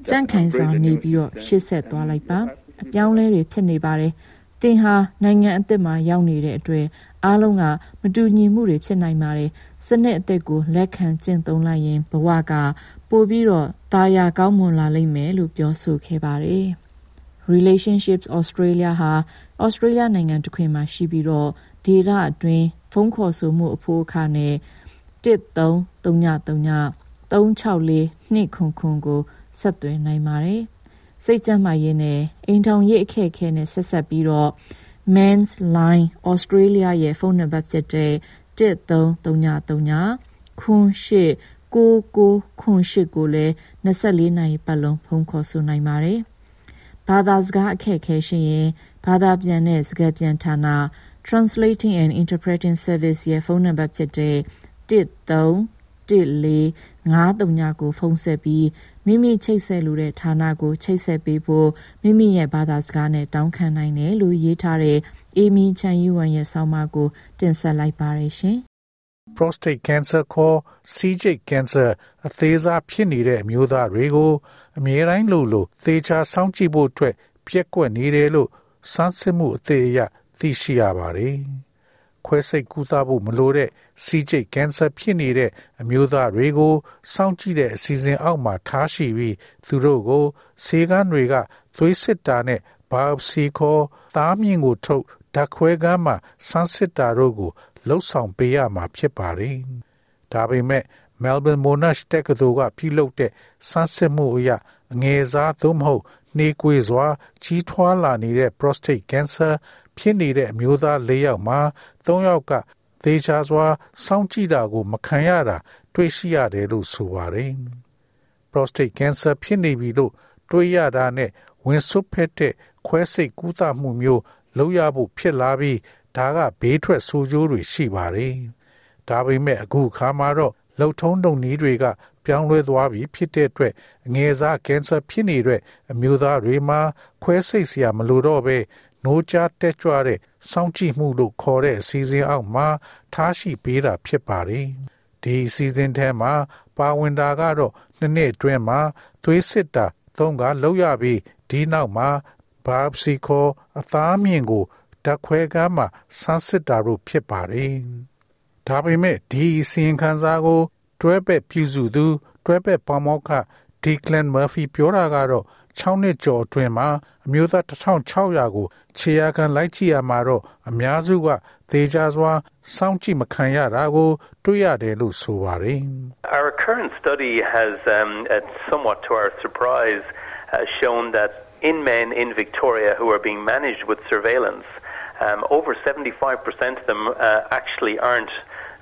ကြန့်ခိုင်စွာနေပြီးတော့ရှေ့ဆက်သွားလိုက်ပါအပြောင်းလဲတွေဖြစ်နေပါတယ်သင်ဟာနိုင်ငံအသစ်မှာရောက်နေတဲ့အတွက်အားလုံးကမတူညီမှုတွေဖြစ်နိုင်ပါတယ်စနစ်အသစ်ကိုလက်ခံကျင့်သုံးလိုက်ရင်ဘဝကပိုပြီးတော့တာယာကောင်းမွန်လာလိမ့်မယ်လို့ပြောဆိုခဲ့ပါတယ် Relationships Australia ဟာ Australia နိုင်ငံတစ်ခွင်မှာရှိပြီးတော့ဒေတာအတွင်းဖုန်းခေါ်ဆိုမှုအဖို့အခါနဲ့1339 364 200ကိုဆက်သွယ်နိုင်ပါတယ်။စိတ်ကြမ်းမာရေးနဲ့အိမ်ထောင်ရေးအခက်အခဲနဲ့ဆက်ဆက်ပြီးတော့ Men's Line Australia ရဲ့ဖုန်းနံပါတ်ဖြစ်တဲ့1339ခွန်ရှိကိုကိုခွန်ရှိကိုလည်း24နာရီပတ်လုံးဖုန်းခေါ်ဆိုနိုင်ပါတယ်။ ဘာသာစကားအခက်အခဲရှိရင်ဘာသာပြန်တဲ့စကားပြန်ဌာန Translating and Interpreting Service ရဲ့ဖုန်းနံပါတ်ဖြစ်တဲ့1314 939ကိုဖုန်းဆက်ပြီးမိမိချိတ်ဆက်လိုတဲ့ဌာနကိုချိတ်ဆက်ပေးဖို့မိမိရဲ့ဘာသာစကားနဲ့တောင်းခံနိုင်တယ်လို့ရေးထားတဲ့အေမီချန်ယူဝမ်ရဲ့ဆောင်းပါးကိုတင်ဆက်လိုက်ပါရရှင် prostate cancer ခေါ် CJ cancer အသေးစားဖြစ်နေတဲ့အမျိုးသားတွေကို အမြဲတမ်းလို့လို့သေချာစောင့်ကြည့်ဖို့အတွက်ပြက်ကွက်နေတယ်လို့စမ်းစစ်မှုအသေးအရသိရှိရပါတယ်။ခွဲစိတ်ကုသဖို့မလိုတဲ့စီးကျိတ်ကင်ဆာဖြစ်နေတဲ့အမျိုးသားတွေကိုစောင့်ကြည့်တဲ့အစီအစဉ်အောက်မှာထားရှိပြီးသူတို့ကိုဆေးကန်းတွေကသွေးစစ်တာနဲ့ဘာအိုပစီခေါ်သားမြင့်ကိုထုတ်ဓာတ်ခွဲကမ်းမှာဆန်းစစ်တာတို့ကိုလှုပ်ဆောင်ပေးရမှာဖြစ်ပါတယ်။ဒါပေမဲ့ Melbourne Monash တက္ကသိုလ်ကပြုလုပ်တဲ့ဆန်းစစ်မှုအရအငယ်စားသို့မဟုတ်နှေးကွေးစွာကြီးထွားလာနေတဲ့ prostate cancer ဖြစ်နေတဲ့အမျိုးသား၄ယောက်မှာ၃ယောက်ကသေချာစွာစောင့်ကြည့်တာကို မခံရတာတွေ့ရှိရတယ်လို့ဆိုပါတယ်။ prostate cancer ဖြစ်နေပြီလို့တွေးရတာနဲ့ဝင်ဆွတ်ဖက်တဲ့ခွဲစိတ်ကူးသမှုမျိုးလုပ်ရဖို့ဖြစ်လာပြီးဒါကဘေးထွက်ဆိုးကျိုးတွေရှိပါတယ်။ဒါပေမဲ့အခုခါမှာတော့ လှုပ်ထုံးတုံနည်းတွေကပြောင်းလဲသွားပြီဖြစ်တဲ့အတွက်အငယ်စားကင်ဆာဖြစ်နေတဲ့အမျိုးသားတွေမှာခွဲစိတ်စရာမလိုတော့ပဲနိုးကြားတက်ကြွတဲ့စောင့်ကြည့်မှုလို့ခေါ်တဲ့အစီအစဉ်အောက်မှာထားရှိပေးတာဖြစ်ပါတယ်။ဒီအစီအစဉ်ထဲမှာပါဝင်တာကတော့နှစ်နှစ်အတွင်းမှာသွေးစစ်တာသုံးကလောက်ရပြီးဒီနောက်မှာဘာပစီကိုအသားမြင့်ကိုဓာတ်ခွဲကမ်းမှာဆန်းစစ်တာတို့ဖြစ်ပါတယ်။ ဒါပေမဲ့ဒီအစီရင်ခံစာကို တွဲဘက်ပြုစုသူ တွဲဘက်ပေါမောက္ခဒီကလန်မာဖီပြောတာကတော့6နှစ်ကျော်အတွင်းမှာအမျိုးသား1600ကိုခြေရာခံလိုက်ကြည့်ရမှာတော့အများစုကသေချာစွာစောင့်ကြည့်မခံရတာကိုတွေ့ရတယ်လို့ဆိုပါတယ် Our current study has um, somewhat to our surprise uh, shown that in men in Victoria who are being managed with surveillance um, over 75% of them uh, actually aren't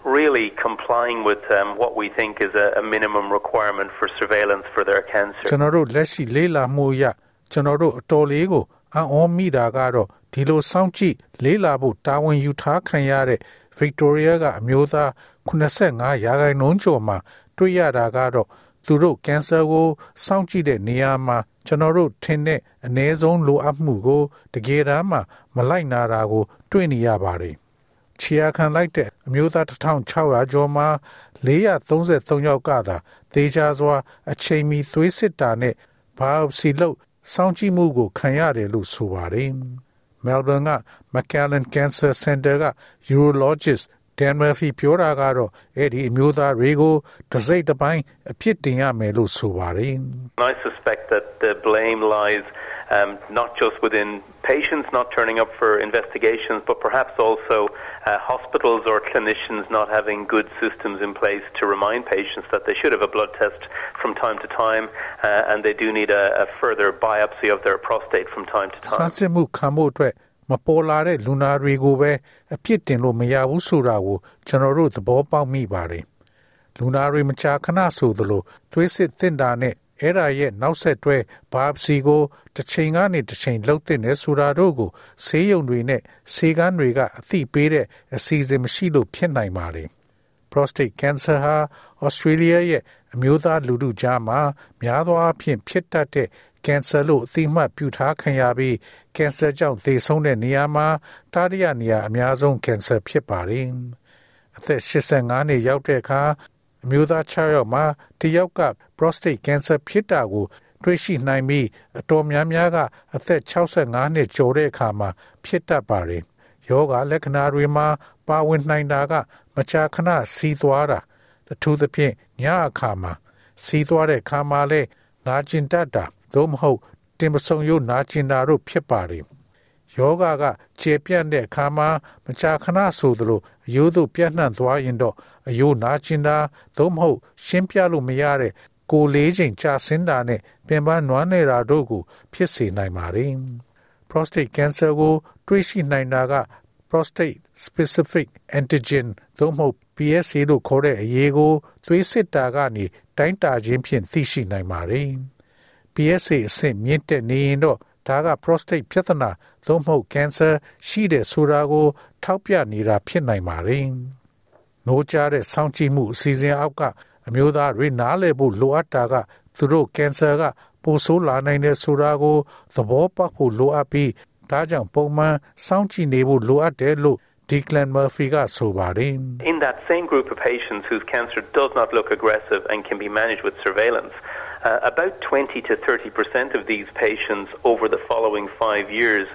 really complying with um, what we think is a, a minimum requirement for surveillance for their cancer. ကျွန်တော်တို့လက်ရှိလေးလာမှုရကျွန်တော်တို့အတော်လေးကိုအံ့ဩမိတာကတော့ဒီလိုစောင့်ကြည့်လေးလာဖို့တာဝန်ယူထားခံရတဲ့ Victoria ကအမျိုးသား85ရာခိုင်နှုန်းကျော်မှာတွေ့ရတာကတော့သူတို့ကင်ဆာကိုစောင့်ကြည့်တဲ့နေရာမှာကျွန်တော်တို့ထင်တဲ့အနည်းဆုံးလိုအပ်မှုကိုတကယ်တမ်းမှမလိုက်နာတာကို တွေ့နေရပါတယ်။ ချီယာခံလိုက်တဲ့အမျိုးသား1600ကျော်မှာ433ယောက်ကသာသေချာစွာ အချိန်မီသွေးစစ်တာနဲ့ဘာအိုပစီလို့စောင့်ကြည့်မှုကိုခံရတယ်လို့ဆိုပါတယ်။ Melbourne က McAllen Cancer Center က urologist Dan Murphy ပြောတာကတော့အဲ့ဒီအမျိုးသားတွေကိုတစိမ့်တစ်ပိုင်းအဖြစ်တင်ရမယ်လို့ဆိုပါတယ် I suspect that the blame lies um, not just within patients not turning up for investigations, but perhaps also uh, hospitals or clinicians not having good systems in place to remind patients that they should have a blood test from time to time uh, and they do need a, a further biopsy of their prostate from time to time. ဆန်းစစ်မှုခံဖို့အတွက်မပေါ်လာတဲ့လူနာတွေကိုပဲအပြစ်တင်လို့မရဘူးဆိုတာကိုကျွန်တော်တို့သဘောပေါက်မိပါတယ်။လူနာတွေမကြာခဏဆိုသလိုသွေးစစ်တင်တာနဲ့ အဲ့ဒါရဲ့နောက်ဆက်တွဲဘာပစီကိုတစ်ချိန်ကနေတစ်ချိန်လှုပ်တင်နေဆိုတာတို့ကိုဆေးရုံတွေနဲ့ဆေးကန်းတွေကအသိပေးတဲ့အစီအစဉ်မရှိလို့ဖြစ်နိုင်ပါတယ်။ prostate cancer ဟာ Australia ရဲ့အမျိုးသားလူထုကြားမှာများသောအားဖြင့်ဖြစ်တတ်တဲ့ကင်ဆာလို့အသိမှတ်ပြုထားခံရပြီးကင်ဆာကြောင့်သေဆုံးတဲ့နေရာမှာတတိယနေရာအများဆုံးကင်ဆာဖြစ်ပါတယ်။အသက်85နှစ်ရောက်တဲ့အခါ အမျိုးသား6ယောက်မှာတယောက်က prostate cancer ဖြစ်တာကို တွေ့ရှိနိုင်ပြီးအတော်များများကအသက်65နှစ်ကျော်တဲ့အခါမှာဖြစ်တတ်ပါတယ်။ယောဂလက္ခဏာတွေမှာပါဝင်နိုင်တာက မကြာခဏစီးသွားတာအထူးသဖြင့်ညအခါမှာစီးသွားတဲ့အခါမှာလဲနာကျင်တတ်တာသို့မဟုတ်တင်ပဆုံရုပ်နာကျင်တာတို့ဖြစ်ပါတယ် ယောဂကကျေပြန့်တဲ့အခါမှာမကြာခဏဆိုသလိုအယိုးတို့ပြန့်နှံ့သွားရင်တော့အယိုးနာကျင်တာသို့မဟုတ်ရှင်းပြလို့မရတဲ့ကိုလေးချိန်ကြာဆင်းတာနဲ့ပင်ပန်းနွမ်းနေတာတို့ကို ဖြစ်စေနိုင်ပါတယ် prostate cancer ကိုတွေးရှိနိုင်တာက prostate specific antigen သို့မဟုတ် PSA လို့ခေါ်တဲ့အရေးကို သွေးစစ်တာကနေတိုင်းတာခြင်းဖြင့်သိရှိနိုင်ပါတယ်။ PSA အဆင့်မြင့်တက်နေရင်တော့ ဒါက prostate ပြဿနာသို့မဟုတ် cancer ရှိတဲ့ဆိုတာကို ထောက်ပြနေတာဖြစ်နိုင်ပါတယ်။နိုးကြတဲ့စောင့်ကြည့်မှုအစီအစဉ်အောက်ကအမျိုးသားတွေနားလည်ဖို့လိုအပ်တာကသူတို့ cancer ကပိုဆိုးလာနိုင်တဲ့ဆိုတာကိုသဘောပေါက်ဖို့လိုအပ်ပြီးဒါကြောင့်ပုံမှန်စောင့်ကြည့်နေဖို့လိုအပ်တယ်လို့ Declan Murphy ကဆိုပါတယ် In that same group of patients whose cancer does not look aggressive and can be managed with surveillance Uh, about 20 to 30 percent of these patients over the following five years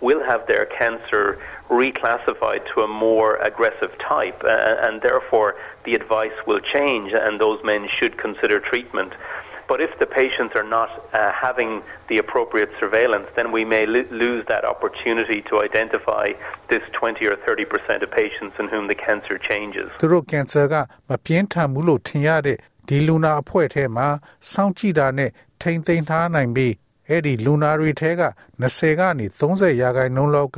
will have their cancer reclassified to a more aggressive type, uh, and therefore the advice will change, and those men should consider treatment. But if the patients are not uh, having the appropriate surveillance, then we may lo- lose that opportunity to identify this 20 or 30 percent of patients in whom the cancer changes. သူတို့ကင်ဆာကမပြင်းထန်ဘူးလို့ထင်ရတဲ့ ဒီလူနာအဖွဲ့ထဲမှာစောင့်ကြည့်တာနဲ့ထိမ့်သိမ်းထားနိုင်ပြီးအဲ့ဒီလူနာတွေထဲက20ကနေ30ရာခိုင်နှုန်းလောက်က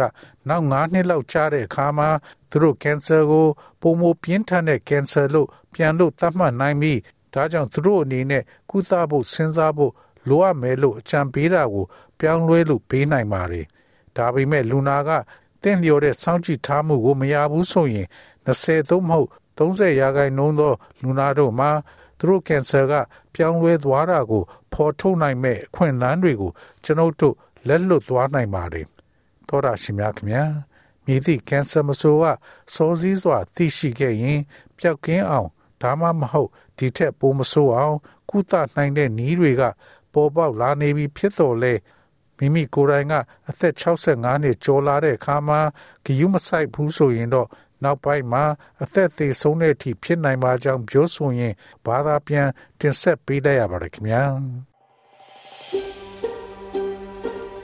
နောက်9နှစ်လောက်ကြာတဲ့အခါမှာသူတို့ကင်ဆာကိုပုံမပြင်းထန်တဲ့ကင်ဆာလို့ပြန်လို့သတ်မှတ်နိုင်ပြီးဒါကြောင့်သူတို့အနေနဲ့ကုသဖို့စဉ်းစားဖို့လိုအပ်မယ်လို့အကြံပေးတာကို ပြောင်းလဲလို့ပေးနိုင်ပါတယ်ဒါပေမဲ့လူနာကတင့်လျော်တဲ့စောင့်ကြည့်ထားမှုကိုမရဘူးဆိုရင်20သို့မဟုတ်30ရာခိုင်နှုန်းသောလူနာတို့မှာ သူတို့ကင်ဆာကပြောင်းလဲသွားတာကိုဖော်ထုတ်နိုင်မဲ့အခွင့်အလမ်းတွေကိုကျွန်ုပ်တို့လက်လွတ်သွားနိုင်ပါတယ်။သောတာရှင်များခင်ဗျာမြည်သည့်ကင်ဆာမဆိုးကစောစည်းစွာသိရှိခဲ့ရင်ပျောက်ကင်းအောင်ဒါမှမဟုတ်ဒီထက်ပိုမဆိုးအောင်ကုသနိုင်တဲ့နည်းတွေကပေါ်ပေါက်လာနေပြီဖြစ်တော်လဲမိမိကိုယ်တိုင်ကအသက်65နှစ်ကျော်လာတဲ့အခါမှာဂယုမဆိုင်ဘူးဆိုရင်တော့ နောက်ပိုင်းမှာအသက်သေးဆုံးတဲ့အထိဖြစ်နိုင်ပါကြောင်းပြောဆိုရင်ဘာသာပြန်တင်ဆက်ပေးလိုက်ရပါတယ်ခင်ဗျာ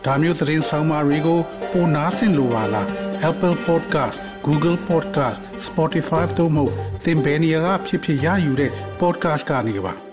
ဒါမျိုးသတင်းဆောင်မတွေကိုပိုနားဆင်လိုပါလား Apple Podcast Google Podcast Spotify တို့မှာသင်ပင်ရာဖြစ်ဖြစ်ရယူတဲ့ podcast ကနေပါ